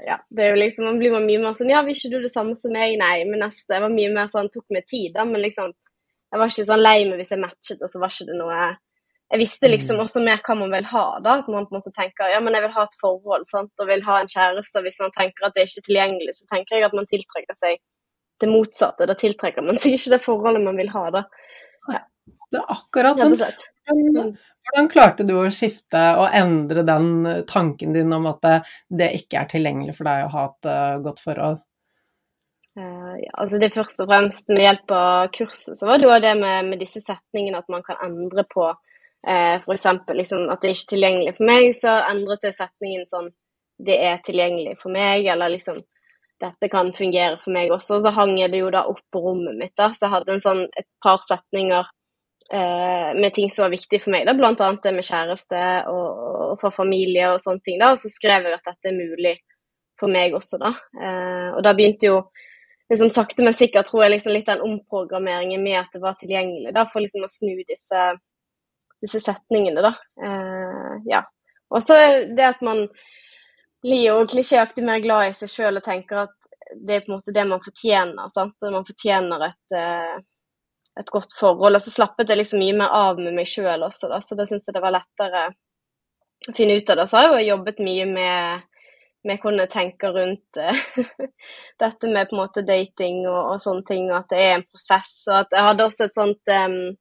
[SPEAKER 2] ja, det er jo liksom Man blir mye mer sånn Ja, vil ikke du det samme som meg? Nei, men neste Jeg var mye mer sånn Tok meg tid, da, men liksom Jeg var ikke sånn lei meg hvis jeg matchet, og så var ikke det noe jeg visste liksom mm. også mer hva man vil ha. da, At man på en måte tenker ja, men jeg vil ha et forhold sant? og vil ha en kjæreste. og Hvis man tenker at det er ikke er tilgjengelig, så tenker jeg at man tiltrekker seg det motsatte. Da tiltrekker man seg ikke det forholdet man vil ha. da.
[SPEAKER 1] Ja. Det er akkurat den. Mm. Hvordan klarte du å skifte og endre den tanken din om at det, det ikke er tilgjengelig for deg å ha et uh, godt forhold?
[SPEAKER 2] Uh, ja, altså det Først og fremst med hjelp av kurset så var det jo det med, med disse setningene at man kan endre på eh, f.eks. Liksom, at det er ikke tilgjengelig for meg, så endret jeg setningen sånn det er tilgjengelig for meg, eller liksom dette kan fungere for meg også. Så hang jeg det jo da opp på rommet mitt, da, så jeg hadde en sånn, et par setninger eh, med ting som var viktig for meg, da, Blant annet det med kjæreste og, og, for familie og sånne ting. da, Og så skrev jeg at dette er mulig for meg også, da. Eh, og da begynte jo liksom sakte, men sikkert tror jeg liksom litt den omprogrammeringen med at det var tilgjengelig, da, for liksom å snu disse disse setningene, da. Eh, ja. Og så det at man blir jo klisjéaktig mer glad i seg sjøl og tenker at det er på en måte det man fortjener. sant? At man fortjener et, eh, et, godt forhold. Og så slappet jeg liksom mye mer av med meg sjøl også, da. så da syns jeg det var lettere å finne ut av det. Så har jeg jo jobbet mye med med hvordan jeg tenker rundt uh, dette med på en måte dating og, og, sånne ting, og at det er en prosess. Og at jeg hadde også et sånt um, eh,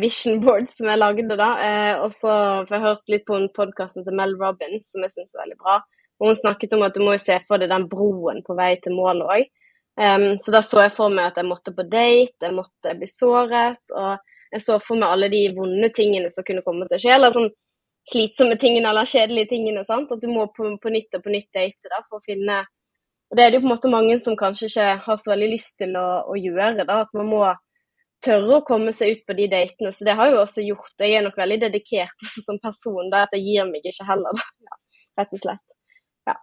[SPEAKER 2] vision board som jeg lagde, da. Eh, og så får jeg hørt litt på podkasten til Mel Robbins, som jeg syns er veldig bra. Og hun snakket om at du må jo se for deg den broen på vei til målet òg. Um, så da så jeg for meg at jeg måtte på date, jeg måtte bli såret. Og jeg så for meg alle de vonde tingene som kunne komme til å skje. Eller sånn slitsomme tingene eller kjedelige tingene. sant? At du må på, på nytt og på nytt date da, for å finne Og det er det jo på en måte mange som kanskje ikke har så veldig lyst til å, å gjøre. da, At man må tørre å komme seg ut på de datene. Så det har jo også gjort. Og jeg er nok veldig dedikert også som person, da, at jeg gir meg ikke heller, da. Ja, rett og slett. Ja.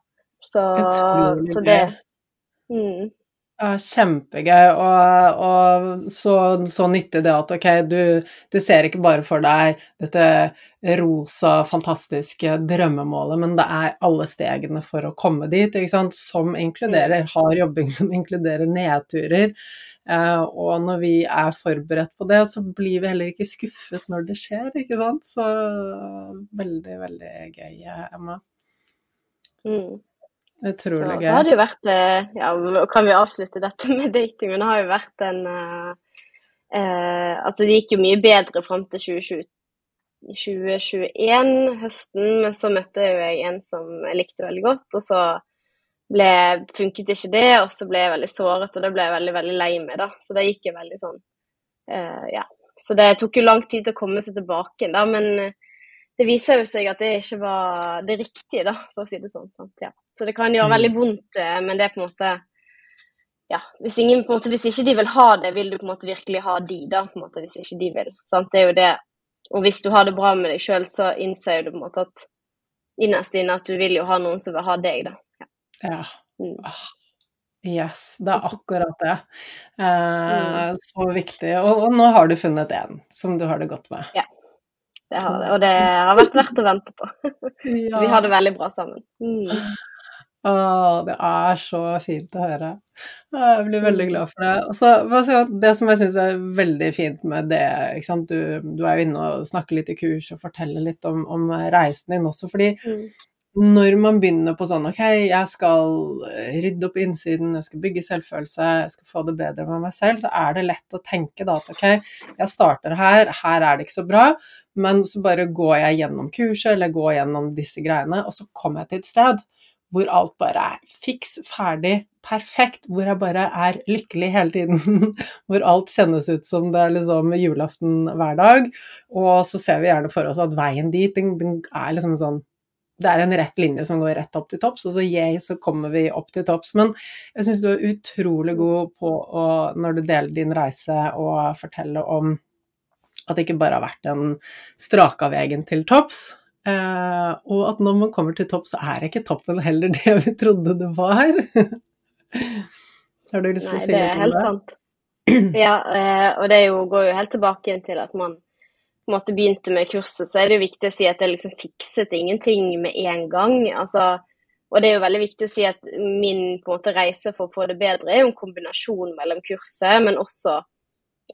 [SPEAKER 2] Så, så det mm.
[SPEAKER 1] Ja, kjempegøy, og, og så, så, nyttig det at ok, du, du, ser ikke bare for deg dette rosa, fantastiske drømmemålet, men det er alle stegene for å komme dit, ikke sant, som inkluderer mm. hard jobbing, som inkluderer nedturer. Eh, og når vi er forberedt på det, så blir vi heller ikke skuffet når det skjer, ikke sant. Så veldig, veldig gøy, Emma.
[SPEAKER 2] Mm.
[SPEAKER 1] Utrolig
[SPEAKER 2] gøy. Så, så har det jo vært eh, Ja, kan vi avslutte dette med dating? Men det har jo vært en uh, uh, Altså, det gikk jo mye bedre fram til 2020, 2021, høsten, men så møtte jeg en som jeg likte veldig godt, og så ble, funket ikke det, og så ble jeg veldig såret, og det ble jeg veldig, veldig lei meg, da. Så det gikk jo veldig sånn uh, Ja. Så det tok jo lang tid til å komme seg tilbake, da, men det viser jo seg at det ikke var det riktige, da, for å si det sånn. Sant? Ja. Så det kan gjøre veldig mm. vondt, eh, men det er på en måte ja, hvis, ingen, på en måte, hvis ikke de vil ha det, vil du på en måte virkelig ha de, da, på en måte, hvis ikke de vil. Sant? Det er jo det. Og hvis du har det bra med deg sjøl, så innser du på en måte at innerst inne at du vil jo ha noen som vil ha deg, da.
[SPEAKER 1] Ja. ja. Mm. Ah, yes, det er akkurat det. Eh, mm. Så viktig. Og, og, nå har du funnet en som du har det godt med.
[SPEAKER 2] Ja. Det har det, og det har vært verdt å vente på. Ja. Vi har det veldig bra sammen. Mm.
[SPEAKER 1] Å, det er så fint å høre. Jeg blir veldig mm. glad for det. Og så, det som jeg syns er veldig fint med det, du, du, er jo inne og snakker litt i kurs og forteller litt om, om reisen din også, fordi mm. Når man begynner på sånn ok, jeg skal rydde opp innsiden, jeg skal bygge selvfølelse, jeg skal få det bedre med meg selv, så er det lett å tenke da at ok, jeg starter her, her er det ikke så bra, men så bare går jeg gjennom kurset eller går gjennom disse greiene, og så kommer jeg til et sted hvor alt bare er fiks ferdig, perfekt, hvor jeg bare er lykkelig hele tiden. hvor alt kjennes ut som det er liksom julaften hver dag. Og så ser vi gjerne for oss at veien dit, den, den er liksom sånn det er en rett linje som går rett opp til topps, og så yay, så kommer vi opp til topps. Men jeg syns du er utrolig god på å, når du deler din reise, og fortelle om at det ikke bare har vært den straka veien til topps, Uh, og at når man kommer til topp, så er ikke toppen heller det vi trodde det var. Har du lyst til å si
[SPEAKER 2] noe om det? Det er helt sant. Ja, uh, og det jo, går jo helt tilbake til at man måte begynte med kurset, så er det jo viktig å si at jeg liksom fikset ingenting med en gang. altså og det er jo veldig viktig å si at min på en måte, reise for å få det bedre er jo en kombinasjon mellom kurset, men også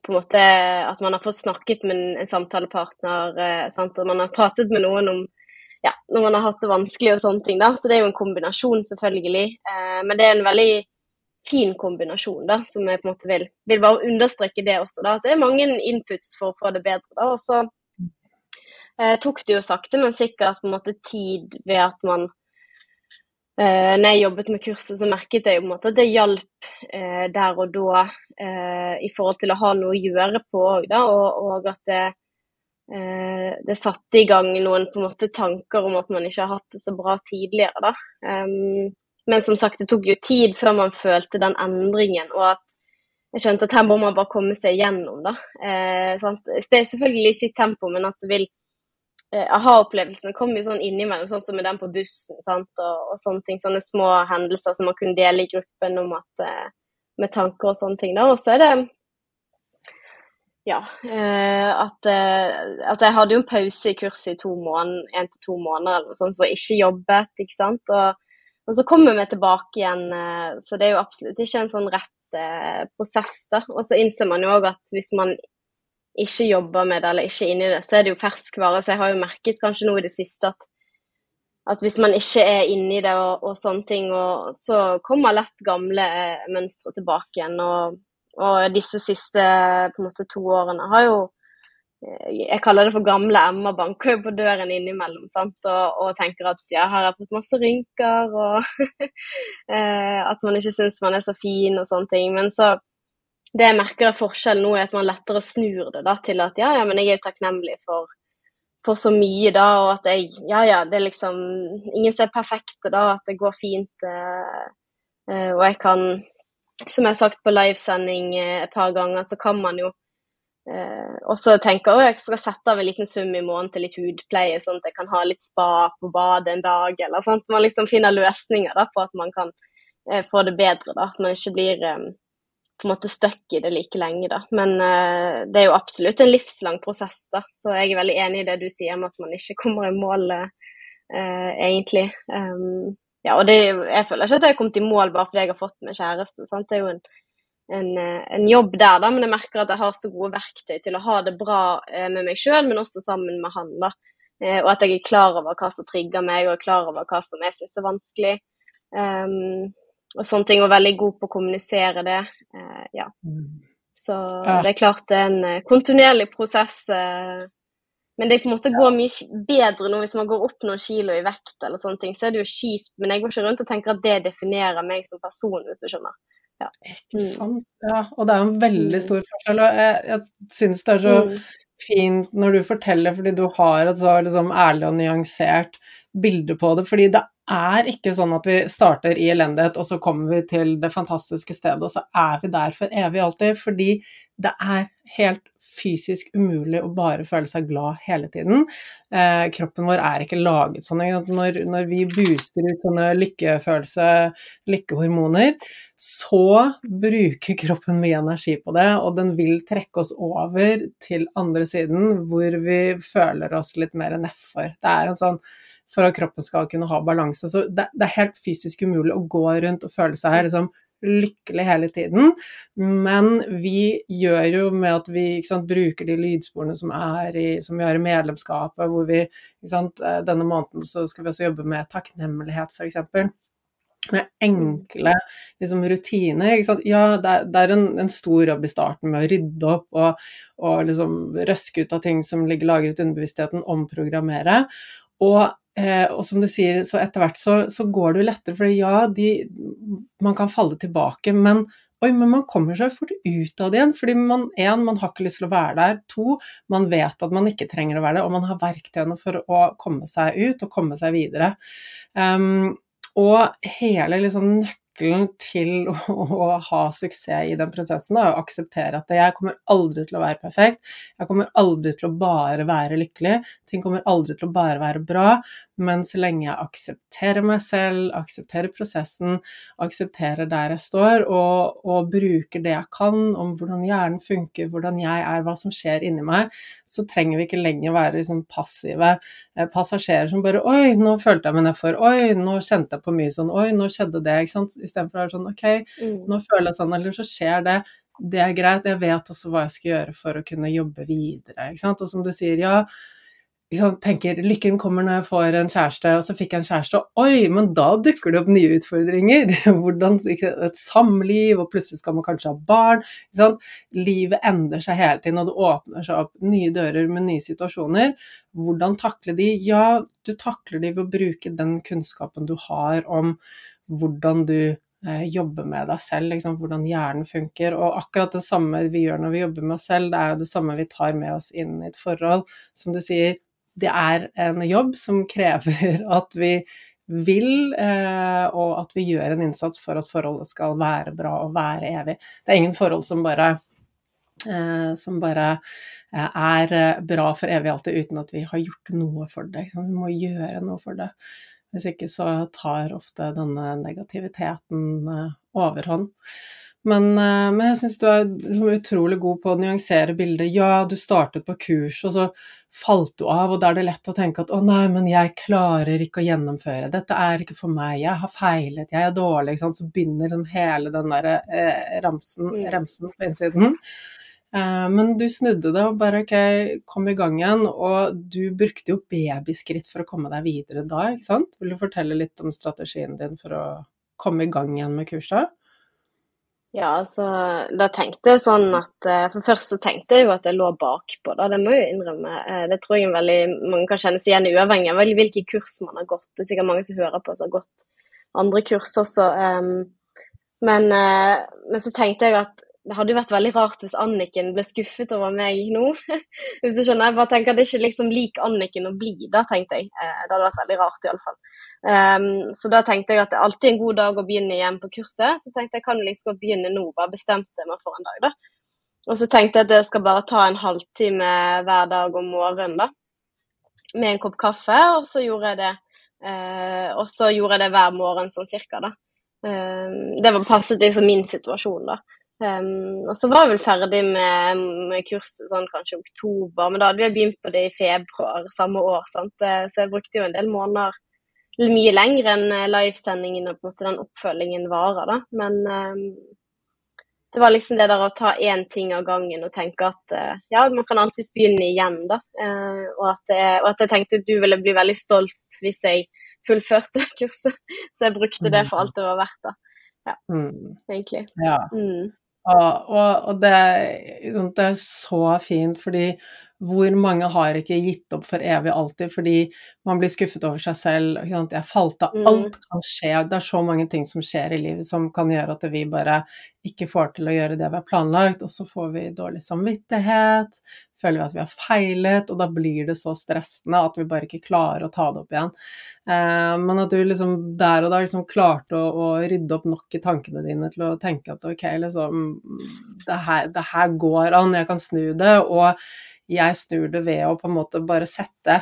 [SPEAKER 2] på en måte at man har fått snakket med en, samtalepartner, eh, og man har pratet med noen om ja, når man har hatt det vanskelig og sånne ting. da, Så det er jo en kombinasjon, selvfølgelig. Eh, men det er en veldig fin kombinasjon, da, som jeg på en måte vil, vil bare understreke det også. da, At det er mange inputs for å få det bedre. da, og så eh, tok det jo sakte, men sikkert på en måte tid ved at man eh, når jeg jobbet med kurset, så merket jeg jo på en måte at det hjalp eh, der og da eh, i forhold til å ha noe å gjøre på òg, da. Og, og, at det, eh, det, satte i gang noen på en måte tanker om at man ikke har hatt det så bra tidligere, da. Um, men som sagt, det tok jo tid før man følte den endringen, og at jeg skjønte at her må man bare komme seg gjennom, da. Eh, det er selvfølgelig i sitt tempo, men at det vil eh, aha-opplevelsen kommer jo sånn innimellom, sånn som med den på bussen sant? Og, og, sånne ting. Sånne små hendelser som man kunne dele i gruppen om at, eh, med tanker og sånne ting. da, Og så er det ja, eh, at, eh, at, jeg hadde jo en pause i kurset i to måneder, en til to måneder eller noe sånt, hvor jeg ikke jobbet. ikke sant, og, og så kommer vi tilbake igjen, eh, så det er jo absolutt ikke en sånn rett eh, prosess. da, Og så innser man jo òg at hvis man ikke jobber med det eller ikke er inni det, så er det jo ferskvare. Så jeg har jo merket kanskje nå i det siste at, at hvis man ikke er inni det og, og sånne ting, og, så kommer lett gamle eh, mønstre tilbake igjen. Og, og, disse siste på en måte to årene har jo jeg kaller det for gamle Emma banker jo på døren innimellom? Og, og tenker at ja, her har jeg fått masse rynker, og eh, at man ikke syns man er så fin og sånne ting. Men så det jeg merker er forskjellen nå, er at man lettere snur det da, til at ja, ja, men jeg er jo takknemlig for, for, så mye, da, og at jeg Ja, ja, det er liksom Ingen som er perfekte, da, at det går fint. Eh, eh, og jeg kan, som jeg har sagt på livesending et par ganger, så kan man jo eh, også tenke at jeg skal sette av en liten sum i måneden til litt hudpleie, sånn at jeg kan ha litt spa på badet en dag, eller sånn. Man liksom finner løsninger da, på at man kan eh, få det bedre, da. At man ikke blir eh, på en måte stuck i det like lenge, da. Men uh, det er jo absolutt en livslang prosess, da. Så jeg er veldig enig i det du sier om at man ikke kommer i mål, uh, egentlig. Um, ja, og det, jeg føler ikke at jeg har kommet i mål bare fordi jeg har fått meg kjæreste. Sant? Det er jo en, en, eh, en, jobb der, da, men jeg merker at jeg har så gode verktøy til å ha det bra med meg sjøl, men også sammen med han. da. Og at jeg er klar over hva som trigger meg, og er klar over hva som jeg syns er vanskelig. Um, og sånne ting, og veldig god på å kommunisere det. Uh, ja. Så det er klart det er en eh, kontinuerlig prosess. Uh, men det på en måte går mye bedre nå hvis man går opp noen kilo i vekt, eller sånne ting, så er det jo kjipt. Men jeg går ikke rundt og tenker at det definerer meg som person, hvis du skjønner.
[SPEAKER 1] Ja. Ikke mm. sant. Ja, og det er en veldig mm. stor forskjell. Og jeg, jeg syns det er så mm. fint når du forteller, fordi du har et så liksom, ærlig og nyansert bilde på det. Fordi det er ikke sånn at vi starter i elendighet, og så kommer vi til det fantastiske stedet, og så er vi der for evig alltid. Fordi det er helt fysisk umulig å bare føle seg glad hele tiden. Eh, kroppen vår er ikke laget sånn. Når, når vi booster ut sånne lykkefølelse, lykkehormoner, så bruker kroppen mye energi på det, og den vil trekke oss over til andre siden, hvor vi føler oss litt mer nedfor. Det er en sånn for at kroppen skal kunne ha balanse. Så det, det, er helt fysisk umulig å gå rundt og føle seg liksom, lykkelig hele tiden. Men vi gjør jo med at vi sant, bruker de lydsporene som, i, som, vi har i medlemskapet, hvor vi sant, eh, Denne måneden så skal vi også jobbe med takknemlighet, f.eks. Med enkle liksom, rutiner. Ja, det er, det er en, en, stor jobb i starten med å rydde opp og, og liksom røske ut av ting som ligger lagret i underbevisstheten, omprogrammere. Og Eh, og som du sier, så etter hvert så, så går det jo lettere, for ja, de, man kan falle tilbake, men Oi, men man kommer seg fort ut av det igjen. Fordi man, en, man har ikke lyst til å være der. To, man vet at man ikke trenger å være der, og man har verktøyene for å komme seg ut og komme seg videre. Um, og hele liksom nøkkelen til å, ha suksess i den prosessen er å akseptere at jeg kommer aldri til å være perfekt. Jeg kommer aldri til å bare være lykkelig. Ting kommer aldri til å bare være bra. Men så lenge jeg aksepterer meg selv, aksepterer prosessen, aksepterer der jeg står, og, og bruker det jeg kan om hvordan hjernen funker, hvordan jeg er, hva som skjer inni meg, så trenger vi ikke lenger være liksom passive eh, passasjerer som bare Oi, nå følte jeg meg nedfor. Oi, nå kjente jeg på mye sånn. Oi, nå skjedde det. ikke sant? Istedenfor å være sånn OK, mm. nå føler jeg sånn, eller så skjer det. Det er greit. Jeg vet også hva jeg skal gjøre for å kunne jobbe videre. ikke sant? Og som du sier, ja, liksom tenker lykken kommer når jeg får en kjæreste, og så fikk jeg en kjæreste, og oi, men da dukker det opp nye utfordringer. Hvordan Et samliv, og plutselig skal man kanskje ha barn. Livet endrer seg hele tiden, og det åpner seg opp nye dører med nye situasjoner. Hvordan takle de? Ja, du takler de ved å bruke den kunnskapen du har om hvordan du eh, jobber med deg selv, liksom, hvordan hjernen funker. Og akkurat det samme vi gjør når vi jobber med oss selv, det er jo det samme vi tar med oss inn i et forhold. Som du sier, det er en jobb som krever at vi vil, eh, og at vi gjør en innsats for at forholdet skal være bra og være evig. Det er ingen forhold som bare, eh, som bare er bra for evig alltid uten at vi har gjort noe for det. Vi må gjøre noe for det. Hvis ikke så tar ofte denne negativiteten eh, overhånd. Men, eh, men jeg syns du er liksom utrolig god på å nyansere bildet. Ja, du startet på kurs, og så falt du av, og da er det lett å tenke at å nei, men jeg klarer ikke å gjennomføre. Dette er ikke for meg, jeg har feilet, jeg er dårlig. Så begynner den hele den der eh, ramsen, mm. remsen på innsiden. Eh, men du snudde det og bare ok, kom i gang igjen. Og du brukte jo babyskritt for å komme deg videre da, ikke sant? Vil du fortelle litt om strategien din for å komme i gang igjen med kurset?
[SPEAKER 2] Ja, altså da tenkte jeg sånn at eh, For først så tenkte jeg jo at jeg lå bakpå, da. Det må jeg jo innrømme. Eh, det tror jeg veldig mange kan kjenne seg igjen i, uavhengig av hvilke kurs man har gått. Det er sikkert mange som hører på som har gått andre kurs også. Men, men så tenkte jeg at det hadde jo vært veldig rart hvis Anniken ble skuffet over meg nå. hvis du skjønner. Jeg bare tenker at Det er ikke liksom lik Anniken å bli, da, tenkte jeg. Eh, det hadde vært veldig rart, iallfall. Um, ehm, så da tenkte jeg at det er alltid en god dag å begynne igjen på kurset. Så tenkte jeg kan liksom begynne nå, bare bestemte meg for en dag, da. Og så tenkte jeg at jeg skal bare ta en halvtime hver dag om morgenen, da. Med en kopp kaffe, og så gjorde jeg det. Uh, og så gjorde jeg det hver morgen sånn cirka, da. Um, det var passet liksom min situasjon, da. Um, og så var jeg vel ferdig med, med kurset sånn kanskje oktober, men da hadde vi begynt på det i februar samme år. Sant? Eh, så jeg brukte jo en del måneder mye lenger enn eh, livesendingen og på en måte den oppfølgingen varer. da. Men um, det var liksom det der å ta én ting av gangen og tenke at uh, ja, man kan alltids begynne igjen, da. Uh, og, at jeg, og, at jeg, tenkte du ville bli veldig stolt hvis jeg fullførte kurset. Så jeg brukte det for alt det var verdt, da. Ja, mm. egentlig.
[SPEAKER 1] Ja. Mm. Og, og, og det, det, er så fint, fordi hvor mange har ikke gitt opp for evig alltid fordi man blir skuffet over seg selv. Jeg falt av. Mm. Alt kan skje. Det er så mange ting som skjer i livet som kan gjøre at vi bare ikke får til å gjøre det vi har planlagt, og så får vi dårlig samvittighet, føler vi at vi har feilet, og da blir det så stressende at vi bare ikke klarer å ta det opp igjen. Eh, men at du liksom der og da liksom klarte å, å, rydde opp nok i tankene dine til å tenke at ok, liksom det her, det her går an, jeg kan snu det. og jeg snur det ved å på en måte bare sette,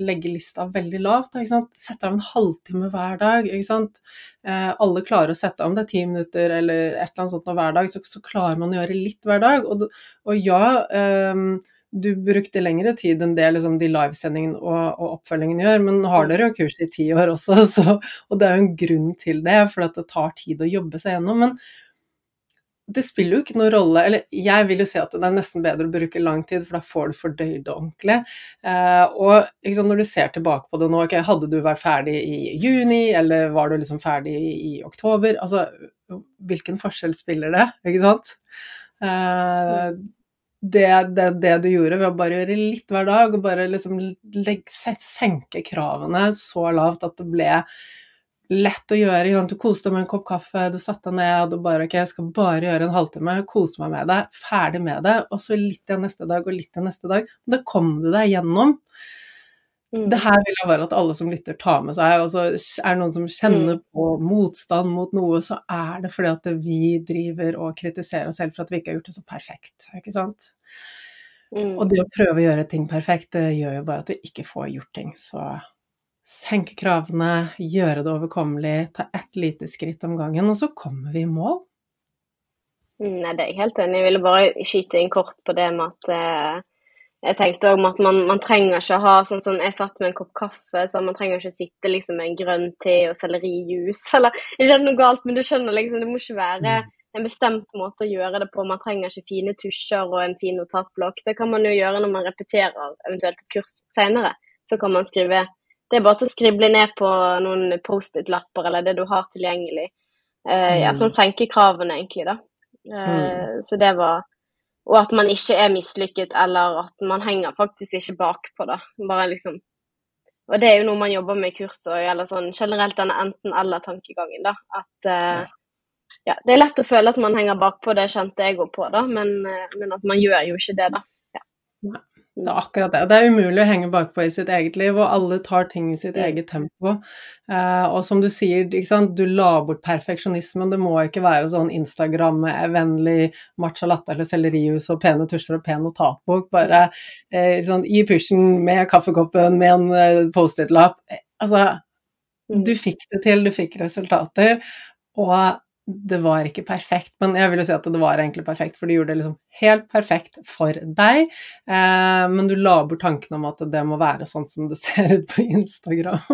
[SPEAKER 1] legge lista veldig lavt. Sette av en halvtime hver dag. Eh, alle klarer å sette om det er ti minutter eller et eller annet sånt hver dag, så, så, klarer man å gjøre litt hver dag. Og, og ja, eh, du brukte lengre tid enn det liksom, de livesendingene og, og, oppfølgingen gjør, men nå har dere jo kurs i ti år også, så, og det er jo en grunn til det, for det tar tid å jobbe seg gjennom. men det spiller jo ikke noen rolle Eller jeg vil jo si at det er nesten bedre å bruke lang tid, for da får du fordøyd det ordentlig. Eh, og sant, når du ser tilbake på det nå, okay, hadde du vært ferdig i juni, eller var du liksom ferdig i, i oktober? Altså, hvilken forskjell spiller det, ikke sant? Eh, det, det, det, du gjorde ved å bare gjøre litt hver dag, og bare liksom legge, senke kravene så lavt at det ble lett å gjøre. Du koste deg med en kopp kaffe, du satte deg ned og bare ok, jeg skal bare gjøre en halvtime, kose meg med det, ferdig med det, og så litt igjen neste dag og litt igjen neste dag. Da kom du deg gjennom. Mm. Det her vil jeg bare at alle som lytter, tar med seg. Og så er det noen som kjenner mm. på motstand mot noe, så er det fordi at vi driver og kritiserer oss selv for at vi ikke har gjort det så perfekt. Ikke sant? Mm. Og det å prøve å gjøre ting perfekt, det gjør jo bare at vi ikke får gjort ting. Så senke kravene, gjøre det overkommelig, ta ett lite skritt om gangen, og så kommer vi i mål.
[SPEAKER 2] Nei, det er jeg helt enig i. Jeg ville bare skyte inn kort på det med at eh jeg tenkte òg at man, man, trenger ikke ha sånn som jeg satt med en kopp kaffe, så man trenger ikke sitte liksom med en grønn te og sellerijus, eller ikke noe galt, men du skjønner liksom, det må ikke være mm. en bestemt måte å gjøre det på. Man trenger ikke fine tusjer og en fin notatblokk. Det kan man jo gjøre når man repeterer eventuelt et kurs senere. Så kan man skrive Det er bare til å skrible ned på noen Post-It-lapper eller det du har tilgjengelig. Uh, ja, sånn senke kravene, egentlig, da. Uh, mm. Så det var og at man ikke er mislykket, eller at man henger faktisk ikke bakpå, da. Bare liksom Og det er jo noe man jobber med i kurset, eller sånn generelt denne enten-eller-tankegangen, da. At uh, ja, det er lett å føle at man henger bakpå, det kjente jeg òg på, da, men, uh, men, at man gjør jo ikke det, da. Ja.
[SPEAKER 1] Det er akkurat det. Det er umulig å henge bakpå i sitt eget liv, og alle tar ting i sitt eget tempo. Uh, og som du sier, du la bort perfeksjonismen. Det må ikke være sånn Instagram-vennlig matcha latte eller sellerijus og pene tusjer og pen notatbok. Bare sånn, i pushen med kaffekoppen, med en uh, Post-It-lapp. Altså, mm. du fikk det til, du fikk resultater. Og det var ikke perfekt, men jeg vil jo si at det var egentlig perfekt, for du gjorde det liksom helt perfekt for deg. Eh, men du la bort tanken om at det må være sånn som det ser ut på Instagram.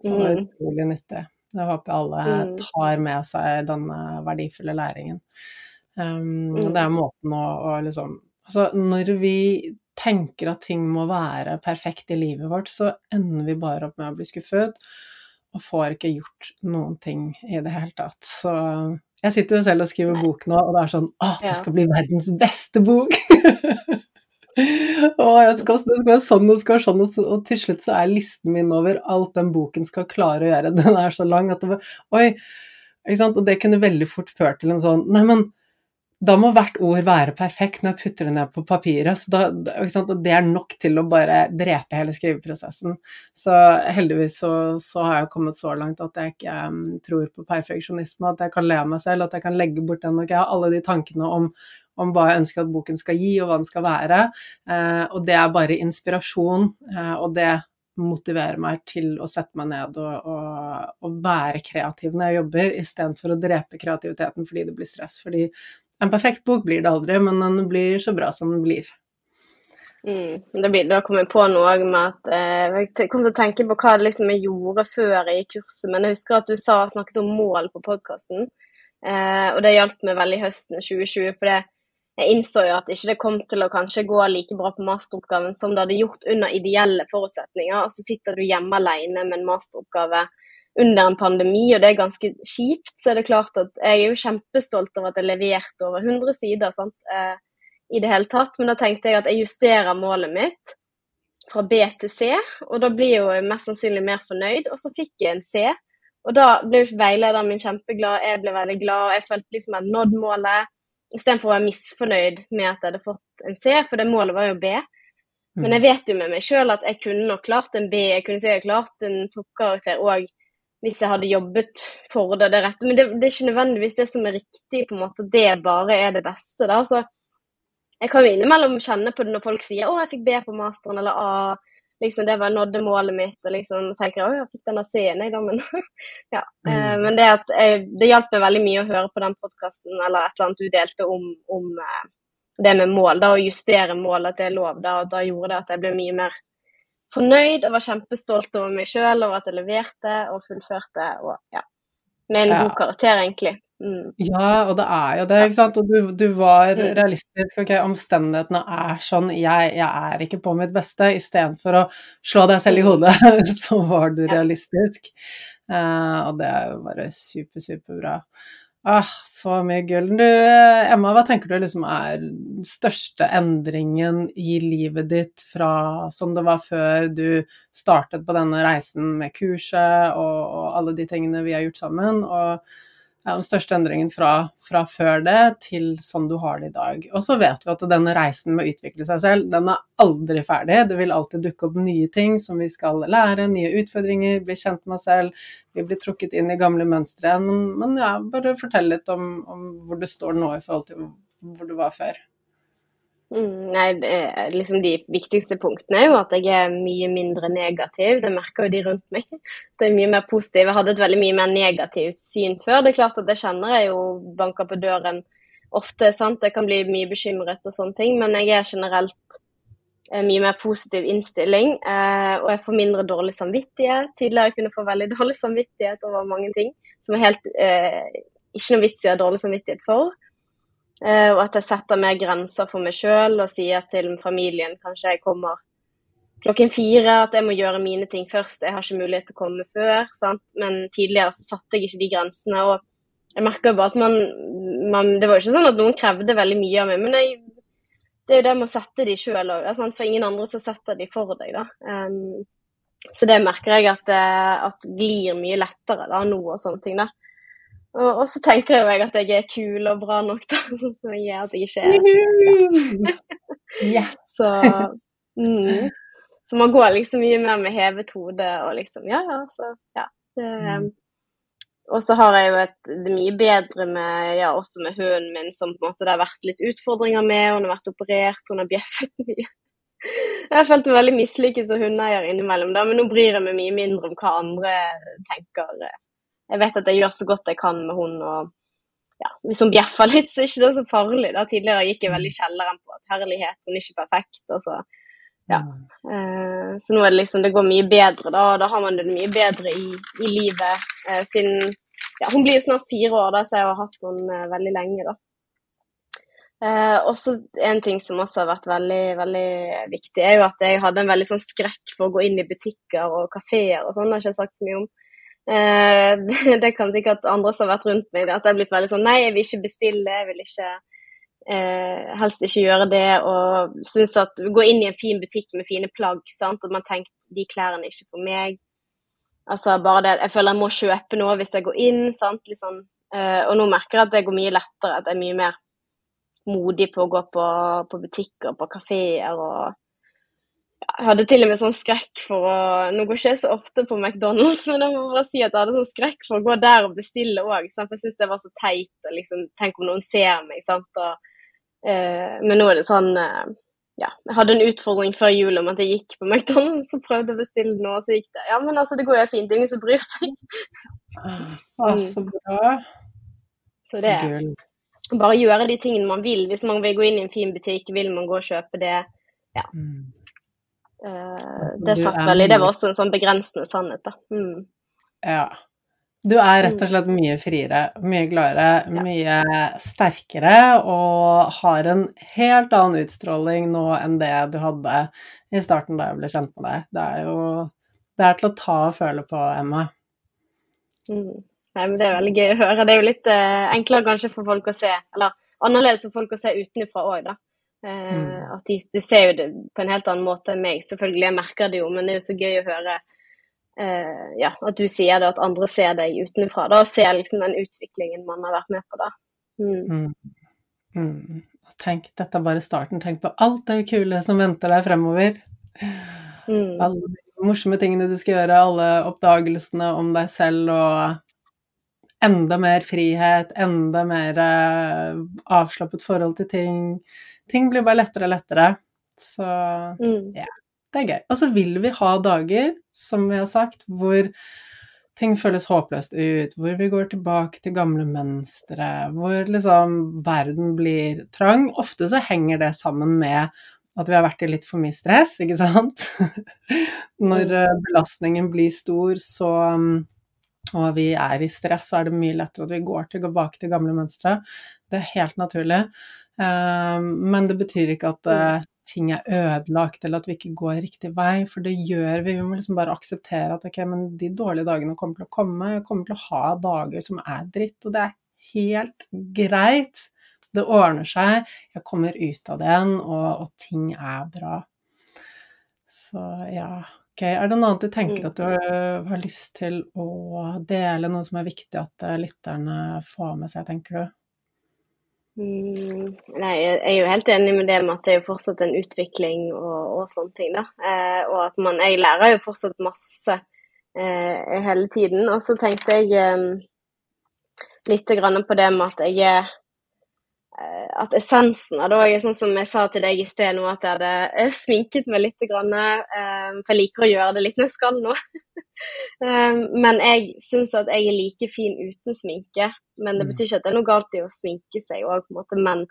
[SPEAKER 1] Så det var mm. utrolig nyttig. Jeg håper alle mm. tar med seg denne verdifulle læringen. Um, og Det er måten å, å liksom Altså, når vi tenker at ting må være perfekt i livet vårt, så ender vi bare opp med å bli skuffet og får ikke gjort noen ting i det hele tatt. Så jeg sitter jo selv og skriver Nei. bok nå, og det er sånn Å, det skal bli verdens beste bok! og jeg skal, det skal være sånn og skal være sånn, og, til slutt så er listen min over alt den boken skal klare å gjøre, den er så lang at det var Oi! Ikke sant? Og det kunne veldig fort ført til en sånn Nei, men da må hvert ord være perfekt når jeg putter det ned på papiret. Så da, det er nok til å bare drepe hele skriveprosessen. Så heldigvis så, så har jeg kommet så langt at jeg ikke um, tror på perfeksjonisme, at jeg kan le av meg selv, at jeg kan legge bort den. Og jeg har alle de tankene om, om, hva jeg ønsker at boken skal gi, og hva den skal være. Uh, og det er bare inspirasjon, uh, og det motiverer meg til å sette meg ned og, og, og være kreativ når jeg jobber, istedenfor å drepe kreativiteten fordi det blir stress. Fordi en perfekt bok blir det aldri, men den blir så bra som den blir.
[SPEAKER 2] Mm, det blir, da kom jeg på noe med at eh, Jeg kom til å tenke på hva liksom jeg gjorde før i kurset, men jeg husker at du sa, snakket om mål på podkasten. Eh, og det hjalp meg veldig høsten 2020, for jeg innså jo at ikke det kom til å kanskje gå like bra på masteroppgaven som det hadde gjort under ideelle forutsetninger. Og så sitter du hjemme alene med en masteroppgave under en pandemi, og det er ganske kjipt, så er det klart at jeg er jo kjempestolt over at jeg leverte over 100 sider sant, eh, i det hele tatt. Men da tenkte jeg at jeg justerer målet mitt fra B til C, og da blir jeg jo mest sannsynlig mer fornøyd. Og så fikk jeg en C, og da ble veilederen min kjempeglad, jeg ble veldig glad, og jeg følte liksom jeg hadde nådd målet. Istedenfor å være misfornøyd med at jeg hadde fått en C, for det målet var jo B. Men mm. jeg vet jo med meg sjøl at jeg kunne nok klart en B, jeg kunne sikkert klart en toppkarakter òg hvis jeg hadde jobbet for det, det rette. Men det, det, er ikke nødvendigvis det som er riktig, på en måte, det bare er det beste. da, så jeg kan jo innimellom kjenne på det når folk sier 'Å, jeg fikk B på masteren', eller 'A', liksom det var nådde målet mitt', og liksom tenker 'Å, jeg fikk denne C-en, jeg, da', men ja. Mm. Eh, men det at det hjalp meg veldig mye å høre på den podkasten, eller et eller annet du delte om, om eh, det med mål, da, å justere mål, at det er lov, da, og da gjorde det at jeg ble mye mer fornøyd og var kjempestolt over meg sjøl over at jeg leverte og fullførte. Og, ja, med en ja. god karakter, egentlig.
[SPEAKER 1] Mm. Ja, og det er jo det, ikke sant. Og du, du var mm. realistisk. Ok, omstendighetene er sånn. Jeg, jeg er ikke på mitt beste. Istedenfor å slå deg selv i mm. hodet, så var du realistisk. Uh, og det er jo bare super, superbra. Ah, så mye gull. Du, Emma, hva tenker du liksom er den største endringen i livet ditt fra som det var før du startet på denne reisen med kurset og, og alle de tingene vi har gjort sammen, og ja, den største endringen fra, fra, før det til sånn du har det i dag. Og så vet vi at denne reisen med å utvikle seg selv, den er aldri ferdig. Det vil alltid dukke opp nye ting som vi skal lære, nye utfordringer, bli kjent med oss selv. Vi blir trukket inn i gamle mønstre igjen. Men, men, ja, bare fortell litt om, om hvor du står nå i forhold til hvor du var før.
[SPEAKER 2] Mm, nei, det, liksom De viktigste punktene er jo at jeg er mye mindre negativ. Det merker jo de rundt meg. Det er mye mer positiv. Jeg hadde et veldig mye mer negativt syn før. Det er klart at det kjenner jeg jo banker på døren ofte. sant? Jeg kan bli mye bekymret og sånne ting, men jeg er generelt mye mer positiv innstilling. Eh, og jeg får mindre dårlig samvittighet. Tidligere kunne jeg få veldig dårlig samvittighet over mange ting som er helt eh, ikke noe vits i å ha dårlig samvittighet for. Uh, og at jeg setter mer grenser for meg sjøl og sier til familien kanskje jeg kommer klokken fire, at jeg må gjøre mine ting først. Jeg har ikke mulighet til å komme før. Sant? Men tidligere så satte jeg ikke de grensene. og jeg merker bare at man, man, Det var jo ikke sånn at noen krevde veldig mye av meg, men jeg, det er jo det med å sette de sjøl òg. For ingen andre så setter de for deg, da. Um, så det merker jeg at, eh, at glir mye lettere da nå og sånne ting. da. Og, og, så tenker jeg jo at jeg er kul og bra nok, da, sånn som jeg er at jeg ikke er
[SPEAKER 1] yes.
[SPEAKER 2] så, mm. så man går liksom mye mer med hevet hode og liksom Ja, ja, så ja. Det, mm. Og så har jeg jo et det mye bedre med ja, også med hunden min, som på en måte det har vært litt utfordringer med. Hun har vært operert, hun har bjeffet mye. Jeg har følt meg veldig mislykket som hundeeier innimellom, da, men nå bryr jeg meg mye mindre om hva andre tenker jeg vet at jeg gjør så godt jeg kan med hund. og ja, Hvis hun bjeffer litt, så er ikke det så farlig. da. Tidligere gikk jeg veldig i kjelleren på at herlighet, hun er ikke perfekt. og så ja. Eh, så nå er det liksom, det går mye bedre, da. Da har man det mye bedre i, i livet. Eh, siden ja, Hun blir jo snart fire år, da, så jeg har hatt henne eh, veldig lenge, da. Eh, også en ting som også har vært veldig, veldig viktig, er jo at jeg hadde en veldig sånn skrekk for å gå inn i butikker og kafeer og sånn. Det har jeg ikke sagt så mye om. Eh, det kan sikkert andre som har vært rundt meg, at det har blitt veldig sånn Nei, jeg vil ikke bestille, jeg vil ikke eh, helst ikke gjøre det. Og synes at gå inn i en fin butikk med fine plagg, sant, og man tenkte de klærne er ikke for meg. Altså bare det Jeg føler jeg må kjøpe noe hvis jeg går inn, sant. Liksom. Eh, og nå merker jeg at det går mye lettere, at jeg er mye mer modig på å gå på, på butikker, på kafeer og jeg hadde til og med sånn skrekk for å Nå går ikke jeg så ofte på McDonald's, men jeg må bare si at jeg hadde sånn skrekk for å gå der og bestille òg. For jeg syns det var så teit å liksom tenke om noen ser meg. sant? Og, eh, men nå er det sånn eh, Ja. Jeg hadde en utfordring før jul om at jeg gikk på McDonald's og prøvde å bestille noe, og så gikk det. Ja, men altså, det går jo fint. Det er ingen som bryr seg.
[SPEAKER 1] Å, så bra.
[SPEAKER 2] Så det Bare gjøre de tingene man vil. Hvis man vil gå inn i en fin butikk, vil man gå og kjøpe det. Ja. Mm. Uh, det satt veldig Det var også en sånn begrensende sannhet, da. Mm.
[SPEAKER 1] Ja. Du er rett og mm. slett mye friere, mye gladere, ja. mye sterkere og har en helt annen utstråling nå enn det du hadde i starten da jeg ble kjent med deg. Det er jo Det er til å ta og føle på, Emma.
[SPEAKER 2] Mm. Nei, men Det er veldig gøy å høre. Det er jo litt uh, enklere kanskje for folk å se, eller annerledes for folk å se utenfra òg, da. Mm. Eh, at de, du ser jo det på en helt annen måte enn meg. Selvfølgelig, jeg merker det jo, men det er jo så gøy å høre uh, ja, at du sier det, at andre ser deg utenfra. Da, og ser liksom den utviklingen man har vært med på. da. Mm.
[SPEAKER 1] Mm. mm. Tenk, dette er bare starten. Tenk på alt det kule som venter deg fremover. Mm. Alle de morsomme tingene du skal gjøre, alle oppdagelsene om deg selv og enda mer frihet, enda mer uh, avslappet forhold til ting ting blir bare lettere og lettere. Så mm. ja, det er gøy. Og så vil vi ha dager, som vi har sagt, hvor ting føles håpløst ut, hvor vi går tilbake til gamle mønstre, hvor liksom verden blir trang. Ofte så henger det sammen med at vi har vært i litt for mye stress, ikke sant? Når mm. eh, belastningen blir stor, så og vi er i stress, så er det mye lettere at vi går tilbake til gamle mønstre. Det er helt naturlig. Ehm, men det betyr ikke at uh, ting er ødelagt, eller at vi ikke går riktig vei, for det gjør vi. Vi må liksom bare akseptere at ok, men de dårlige dagene kommer til å komme. Jeg kommer til å ha dager som er dritt, og det er helt greit. Det ordner seg. Jeg kommer ut av det igjen, og, og ting er bra. Så ja. Ok, Er det noe annet du tenker
[SPEAKER 2] Mm.
[SPEAKER 1] at du har, har lyst til å dele, noe som er viktig at eh, lytterne får med seg, tenker du?
[SPEAKER 2] Mm, nei, jeg er jo helt enig med det med at det er jo fortsatt en utvikling og, og sånne ting, da. Eh, og at man Jeg lærer jo fortsatt masse eh, hele tiden. Og så tenkte jeg eh, litt på det med at jeg er At essensen av det òg er sånn som jeg sa til deg i sted nå, at jeg hadde eh, sminket meg litt. Grann, eh, for jeg liker å gjøre det litt når jeg skal nå. Eh, men jeg syns at jeg er like fin uten sminke. Men det
[SPEAKER 1] Mm.
[SPEAKER 2] betyr ikke at det er noe galt i å sminke seg òg, på en måte. Men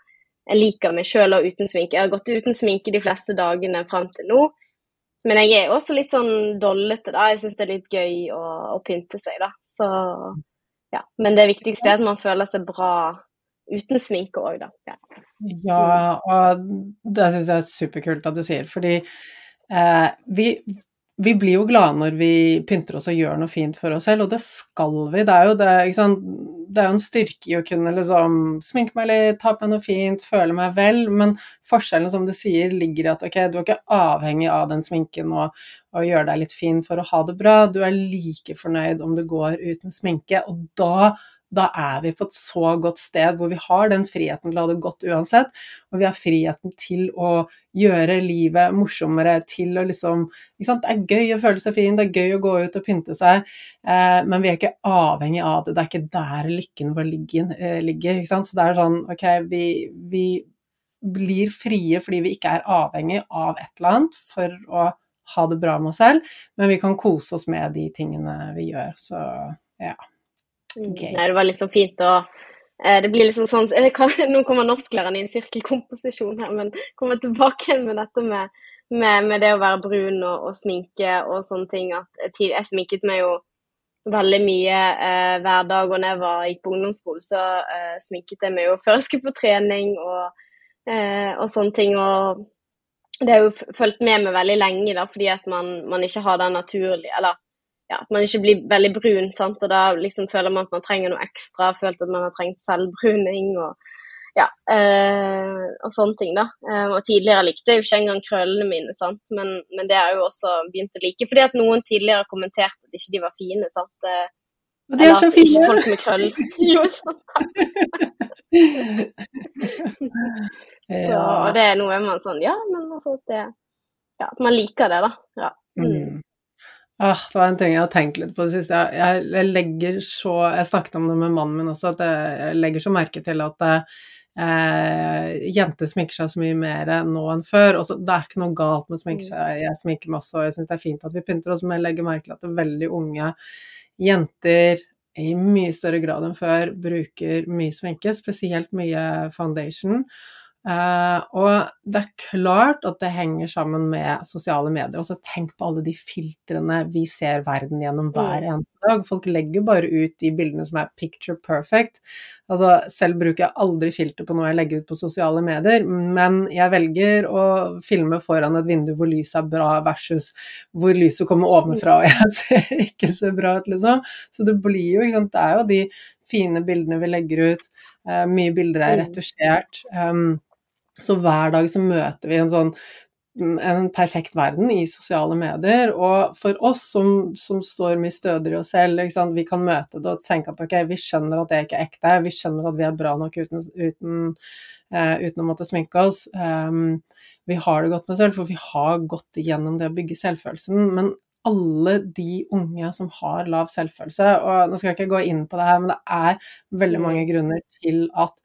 [SPEAKER 2] jeg liker meg sjøl og uten sminke. Jeg har gått uten sminke de fleste dagene frem til nå. Men jeg er også litt sånn dollete, da. Jeg syns det er litt gøy å, å pynte seg, da. Så ja. Men det viktigste er at man føler seg bra uten sminke òg, da. Ja.
[SPEAKER 1] Ja, og det syns jeg er superkult at du sier, fordi eh, vi, vi blir jo glade når vi pynter oss og gjør noe fint for oss selv, og det skal vi. Det er jo, det, ikke sant? Det er en styrke i å kunne liksom sminke meg litt, ta på meg noe fint, føle meg vel, men forskjellen, som du sier, ligger i at ok, du er ikke avhengig av den sminken og, og gjøre deg litt fin for å ha det bra. Du er like fornøyd om du går uten sminke, og da da er vi på et så godt sted hvor vi har den friheten til å ha det godt uansett, og vi har friheten til å gjøre livet morsommere, til å liksom ikke sant? Det er gøy å føle seg fin, det er gøy å gå ut og pynte seg, eh, men vi er ikke avhengig av det. Det er ikke der lykken vår ligger. Eh, ikke sant? Så det er sånn ok, vi, vi blir frie fordi vi ikke er avhengig av et eller annet for å ha det bra med oss selv, men vi kan kose oss med de tingene vi gjør. Så ja. Gøy.
[SPEAKER 2] Nei, det var liksom fint å eh, Det blir liksom sånn eh, kan, Nå kommer norsklæreren i en sirkelkomposisjon her, men kommer tilbake med dette med, med, med det å være brun og, og sminke og sånne ting. At jeg, sminket meg jo veldig mye eh, hver dag, og når jeg var, gikk på ungdomsskolen, så eh, sminket jeg meg jo før jeg skulle på trening og, eh, og sånne ting. og det har jo fulgt med meg veldig lenge, da, fordi at man, man ikke har den naturlige Eller ja, at man ikke blir veldig brun, sant? og da liksom føler man at man trenger noe ekstra. Følt at man har trengt selvbruning og ja, øh, og sånne ting, da. Eh, og tidligere likte jeg jo ikke engang krøllene mine, sant? Men, men det har jeg jo også begynt å like. Fordi at noen tidligere kommenterte kommentert at ikke de var fine, sant. Eh,
[SPEAKER 1] Og de er så
[SPEAKER 2] fine! ikke folk med krøll. jo, sant. Så, og det er noe man sånn Ja, men altså at det Ja, man liker det, da. Ja. Mm.
[SPEAKER 1] Mm. Ah, det var en ting jeg har tenkt litt på det siste. Jeg, jeg, jeg legger så Jeg snakket om det med mannen min også, at jeg, jeg legger så merke til at eh, jenter sminker seg så mye mer nå enn før. Også, det er ikke noe galt med å sminke seg, jeg sminker meg også, og jeg syns det er fint at vi pynter oss, men jeg legger merke til at det er veldig unge jenter i mye større grad enn før bruker mye sminke, spesielt mye foundation. Eh, og det er klart at det henger sammen med sosiale medier. Altså, tenk på alle de filtrene vi ser verden gjennom hver eneste dag. Folk legger bare ut de bildene som er picture perfect. Altså, selv bruker jeg aldri filter på noe jeg legger ut på sosiale medier, men jeg velger å filme foran et vindu hvor lyset er bra, versus hvor lyset kommer ovenfra og jeg ser ikke så bra ut, liksom. Så det blir jo, ikke sant, det er jo de fine bildene vi legger ut. Uh, mye bilder er
[SPEAKER 2] Mm.
[SPEAKER 1] retusjert. Um, så hver dag så møter vi en sånn en perfekt verden i sosiale medier, og for oss som, som står mye stødigere i oss selv, vi kan møte det og tenke at ok, vi skjønner at det ikke er ekte, vi skjønner at vi er bra nok uten, uten, uh, uten å måtte sminke oss. Um, vi har det godt med oss selv, for vi har gått gjennom det å bygge selvfølelsen, men alle de unge som har lav selvfølelse, og nå skal jeg ikke gå inn på det her, men det er veldig mange grunner til at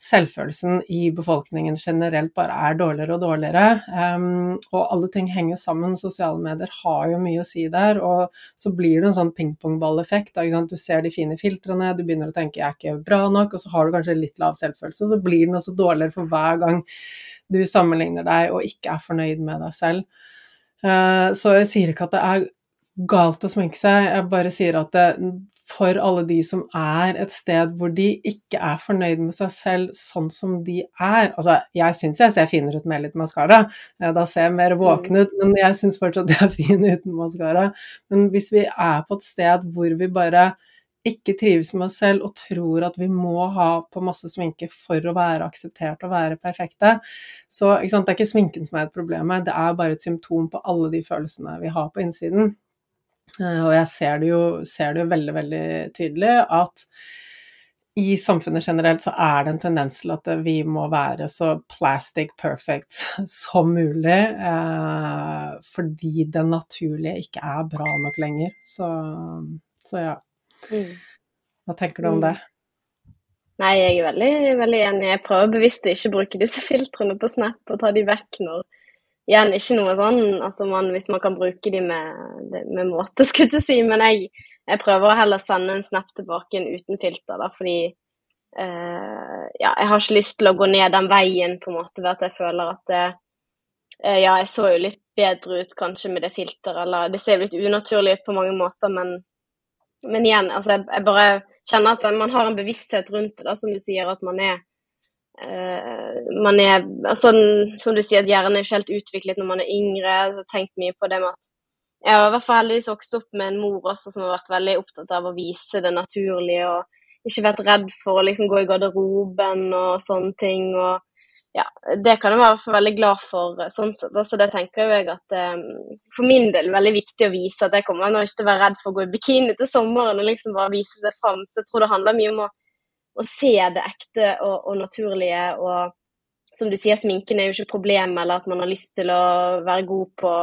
[SPEAKER 1] selvfølelsen i befolkningen generelt bare er dårligere og dårligere. Um, og alle ting henger sammen. Sosiale medier har jo mye å si der. Og så blir det en sånn pingpongballeffekt. Du ser de fine filtrene, du begynner å tenke 'jeg er ikke bra nok', og så har du kanskje litt lav selvfølelse, og så blir den også dårligere for hver gang du sammenligner deg og ikke er fornøyd med deg selv. Uh, så jeg sier ikke at det er galt å sminke seg, jeg bare sier at det, for alle de som er et sted hvor de ikke er fornøyd med seg selv sånn som de er Altså, jeg syns jeg ser finere ut med litt maskara, eh, da ser jeg mer våken ut, men jeg syns fortsatt jeg er fin uten maskara. Men hvis vi er på et sted hvor vi bare ikke trives med oss selv og tror at vi må ha på masse sminke for å være akseptert og være perfekte. Så det er ikke sminken som er et problem det er bare et symptom på alle de følelsene vi har på innsiden. Eh, og jeg ser det jo, ser det jo veldig, veldig tydelig at i samfunnet generelt så er det en tendens til at vi må være så plastic perfect som mulig, eh, fordi det naturlige ikke er bra nok lenger. Så, så ja. Mm. Hva tenker du om det?
[SPEAKER 2] Mm. Nei, jeg er veldig, veldig enig. Jeg prøver bevisst å ikke bruke disse filtrene på Snap og ta de vekk når Igjen, ikke noe sånn altså man, hvis man kan bruke de med, med måte, skulle jeg si. Men jeg, jeg, prøver å heller sende en snap tilbake uten filter, da, fordi eh, ja, jeg har ikke lyst til å gå ned den veien på en måte ved at jeg føler at det, eh, Ja, jeg så jo litt bedre ut kanskje med det filteret, eller det ser jo litt unaturlig ut på mange måter, men men igjen, altså jeg, jeg, bare kjenner at man har en bevissthet rundt det, som du sier, at man er uh, man er altså, Som du sier, at hjernen er ikke helt utviklet når man er yngre. Jeg har tenkt mye på det med at jeg har i hvert fall heldigvis vokst opp med en mor også som har vært veldig opptatt av å vise det naturlige, og ikke vært redd for å liksom gå i garderoben og sånne ting. og ja, det kan jeg være veldig glad for. Eh, sånn sett. Altså, det tenker jeg at um, for min del er veldig viktig å vise at jeg kommer nå ikke til å være redd for å gå i bikini til sommeren og liksom bare vise seg fram. Så jeg tror det handler mye om å, å se det ekte og, og, naturlige. Og som du sier, sminken er jo ikke problem, eller at man har lyst til å være god på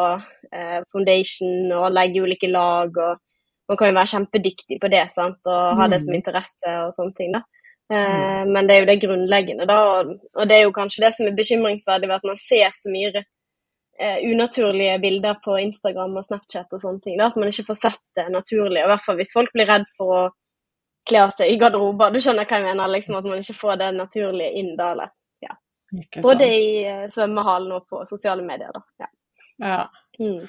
[SPEAKER 2] eh, foundation og legge ulike lag. og Man kan jo være kjempedyktig på det sant? og ha det som mm. interesse og sånne ting. da. Eh, mm. Men det er jo det grunnleggende, da. Og det er jo kanskje det som er bekymringsverdig ved at man ser så mye uh, unaturlige bilder på Instagram og Snapchat og sånne ting. Da. At man ikke får sett det naturlig. Og I hvert fall hvis folk blir redd for å kle av seg i garderober. Du skjønner hva jeg mener? Liksom, at man ikke får det naturlige inn da. Eller, ja. Både i uh, svømmehallen og på sosiale medier, da. Ja.
[SPEAKER 1] ja. Mm.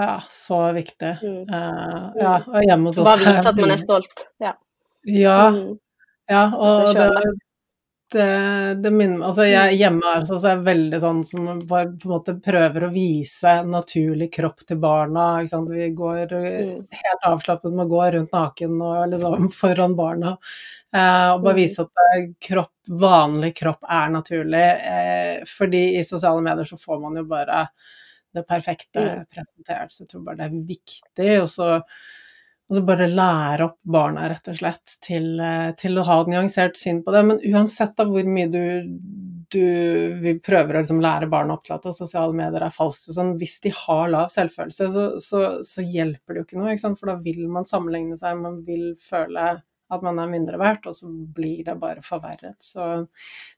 [SPEAKER 1] ja så viktig. Mm. Uh, ja, og hjemme hos oss
[SPEAKER 2] Bare vise at man er stolt. Ja.
[SPEAKER 1] Ja, mm. Ja, og det, det, det minner Altså, jeg mm. hjemme er så er jeg veldig sånn som på en måte prøver å vise naturlig kropp til barna. Vi går mm. helt avslappet med å gå rundt naken og liksom foran barna. Eh, og bare mm. vise at kropp, vanlig kropp er naturlig. Eh, fordi i sosiale medier så får man jo bare det perfekte presentert, så jeg tror bare det er viktig. Og så og så bare lære opp barna, rett og slett, til, eh, til å ha et nyansert syn på det. Men uansett av hvor mye du, du vi prøver å liksom lære barna opp til at sosiale medier er falskt, sånn, hvis de har lav selvfølelse, så, så, så, hjelper det jo ikke noe, ikke for da vil man sammenligne seg, man vil føle at man er mindre verdt, og så blir det bare forverret. Så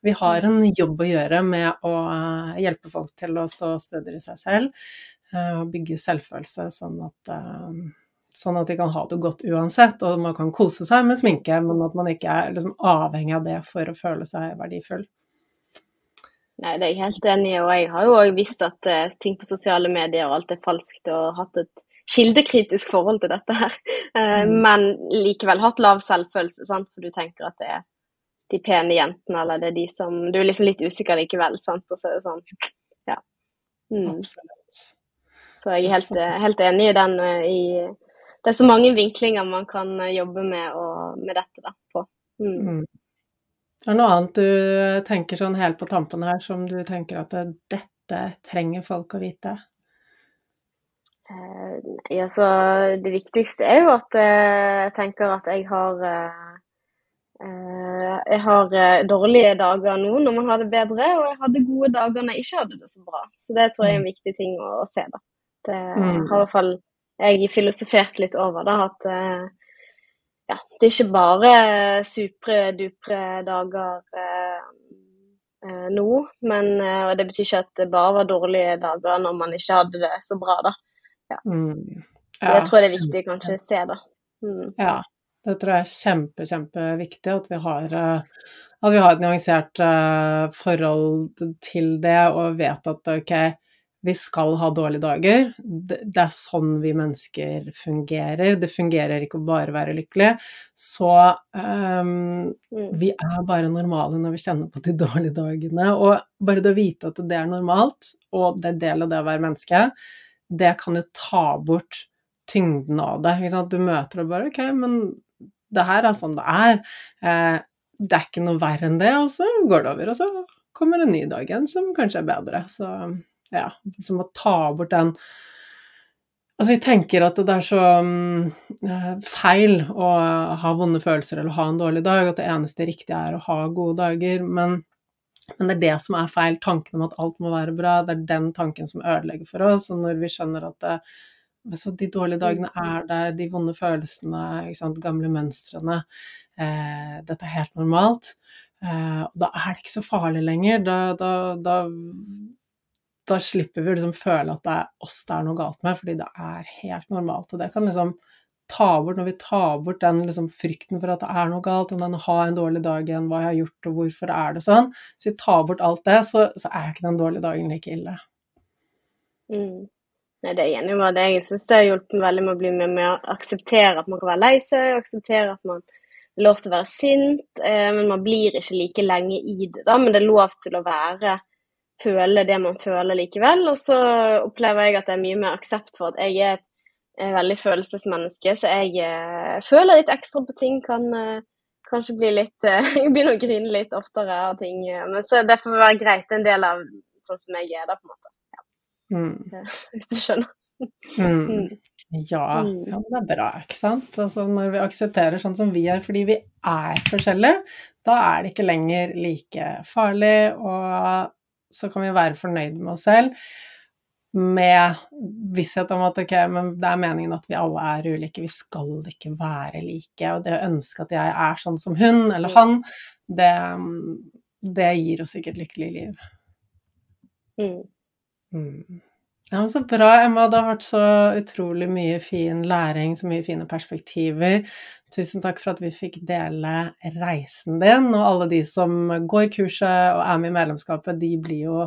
[SPEAKER 1] vi har en jobb å gjøre med å eh, hjelpe folk til å stå stødigere i seg selv, eh, og bygge selvfølelse, sånn at sånn at de kan ha det godt uansett, og man kan kose seg med sminke, men at man ikke er liksom avhengig av det for å føle seg verdifull.
[SPEAKER 2] Nei, det er jeg helt enig i, og jeg har jo òg visst at uh, ting på sosiale medier og alt er falskt, og hatt et kildekritisk forhold til dette her. Uh, mm. Men likevel hatt lav selvfølelse, sant? for du tenker at det er de pene jentene, eller det er de som Du er liksom litt usikker likevel, sant, og så er det sånn, ja. Mm. Absolutt. Så jeg er helt, helt enig i den uh, i det er så mange vinklinger man kan eh, jobbe med, og, med dette da, på. Mm. Mm.
[SPEAKER 1] Er det noe annet du tenker sånn helt på tampen her, som du tenker at dette trenger folk å vite?
[SPEAKER 2] Eh, nei, altså det viktigste er jo at eh, jeg tenker at jeg har eh, eh, jeg har dårlige dager nå når man har det bedre, og jeg hadde gode dager når jeg ikke hadde det så bra. Så det tror jeg er en mm. viktig ting å, å se, da. Det mm. har i hvert fall jeg filosoferte litt over. da, At eh, ja, det er ikke bare supre-dupre dager eh, eh, nå. Men, og det betyr ikke at det bare var dårlige dager når man ikke hadde det så bra, da. Ja. Mm. Ja, det tror jeg det er viktig kanskje å se, da.
[SPEAKER 1] Mm. Ja, det tror jeg er kjempe, kjempeviktig at vi har, at vi har et nyansert forhold til det og vet at ok, vi skal ha dårlige dager. Det er sånn vi mennesker fungerer. Det fungerer ikke å bare være lykkelig. Så um, vi er bare normale når vi kjenner på de dårlige dagene. Og bare det å vite at det er normalt, og det er del av det å være menneske, det kan jo ta bort tyngden av det. Du møter det bare Ok, men det her er sånn det er. Eh, det er ikke noe verre enn det, og så går det over, og så kommer en ny dag igjen som kanskje er bedre. Så ja, som å ta bort den Altså, vi tenker at det er så um, feil å ha vonde følelser eller ha en dårlig dag, at det eneste riktige er å ha gode dager, men, men, det er det som er feil. Tanken om at alt må være bra, det er den tanken som ødelegger for oss. Og når vi skjønner at det, de dårlige dagene er der, de vonde følelsene, gamle mønstrene eh, Dette er helt normalt. Eh, og da er det ikke så farlig lenger. Da, da, da da slipper vi å liksom føle at det er oss det er noe galt med, fordi det er helt normalt. Og det kan liksom ta bort, når vi tar bort den liksom frykten for at det er noe galt, om den har en dårlig dag igjen, hva jeg har gjort og hvorfor er det sånn, hvis vi tar bort alt det, så, så er ikke den dårlige dagen like ille.
[SPEAKER 2] Mm. Nei, det er enig med det. Jeg syns det har hjulpet veldig med å bli med med å akseptere at man kan være lei seg, akseptere at man er lov til å være sint, eh, men man blir ikke like lenge i det, da. Men det er lov til å være føle det man føler likevel. Og så opplever jeg at det er mye mer aksept for at jeg er et, veldig følelsesmenneske, så jeg eh, føler litt ekstra på ting. Kan eh, kanskje bli litt Begynne Jeg begynner å grine litt oftere av ting. Men så det får være greit, en del av sånn som jeg er da, på en måte. Ja. Mm. Hvis du skjønner.
[SPEAKER 1] Mm. mm. Ja, mm. ja, det er bra, ikke sant. Altså, når vi aksepterer sånn som vi er fordi vi er forskjellige, da er det ikke lenger like farlig. Og så kan vi være fornøyd med oss selv med visshet om at ok, men det er meningen at vi alle er ulike, vi skal ikke være like. Og det å ønske at jeg er sånn som hun eller han, det, det gir oss ikke et lykkelig liv. Mm. Mm. Ja, men Så bra, Emma. Det har vært så utrolig mye fin læring, så mye fine perspektiver. Tusen takk for at vi fikk dele reisen din. Og alle de som går kurset og er med i medlemskapet, de blir jo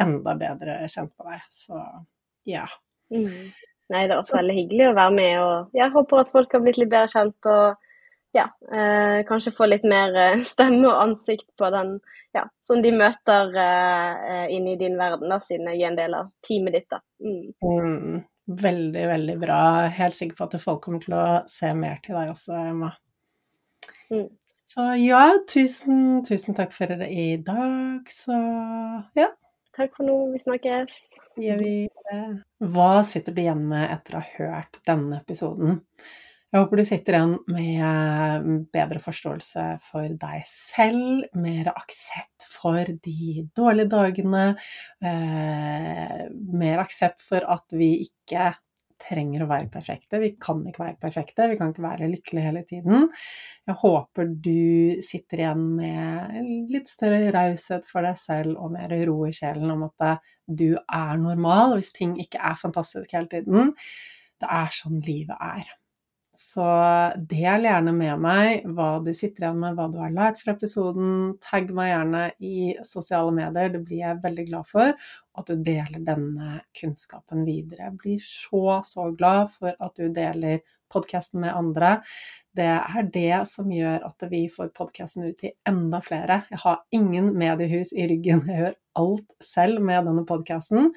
[SPEAKER 1] enda bedre kjent på deg. Så ja.
[SPEAKER 2] Mm. Nei, det er også veldig hyggelig å være med, og jeg håper at folk har blitt litt bedre kjent. og ja, eh, kanskje få litt mer eh, stemme og ansikt på den ja, som de møter eh, eh i din verden, da, siden jeg er en del av teamet ditt. da. Mm.
[SPEAKER 1] Mm, veldig, veldig bra. Helt sikker på at folk kommer til å se mer til deg også, Emma. Mm. Så ja, tusen, tusen takk for det i dag. Så ja.
[SPEAKER 2] Takk for nå. Vi snakkes.
[SPEAKER 1] Gjør vi det. Hva sitter du igjen med etter å ha hørt denne episoden? Jeg håper du sitter igjen med bedre forståelse for deg selv, mer aksept for de dårlige dagene, eh, mer aksept for at vi ikke trenger å være perfekte. Vi kan ikke være perfekte, vi kan ikke være lykkelige hele tiden. Jeg håper du sitter igjen med litt større raushet for deg selv og mer ro i sjelen om at du er normal hvis ting ikke er fantastisk hele tiden. Det er sånn livet er. Så del gjerne med meg hva du sitter igjen med, hva du har lært fra episoden. Tagg meg gjerne i sosiale medier, det blir jeg veldig glad for. At du deler denne kunnskapen videre. Jeg blir så, så glad for at du deler podkasten med andre. Det er det som gjør at vi får podkasten ut til enda flere. Jeg har ingen mediehus i ryggen, jeg gjør alt selv med denne podkasten.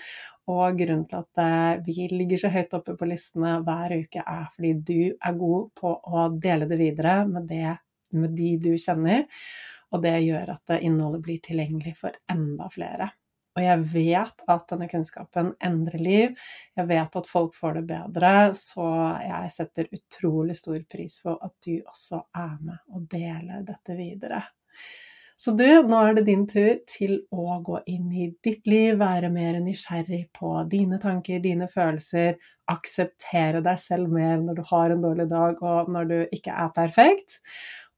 [SPEAKER 1] Og grunnen til at eh, vi ligger så høyt oppe på listene hver uke, er fordi du er god på å dele det videre med, det, med de du kjenner. Og det gjør at innholdet blir tilgjengelig for enda flere. Og jeg vet at denne kunnskapen endrer liv. Jeg vet at folk får det bedre, så jeg setter utrolig stor pris på at du også er med og deler dette videre. Så du, nå er det din tur til å gå inn i ditt liv, være mer nysgjerrig på dine tanker, dine følelser, akseptere deg selv mer når du har en dårlig dag og når du ikke er perfekt,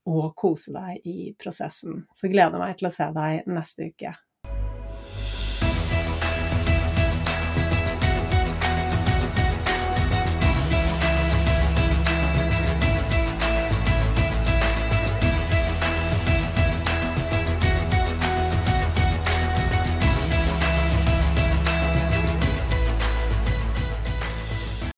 [SPEAKER 1] og kose deg i prosessen. Så gleder jeg meg til å se deg neste uke.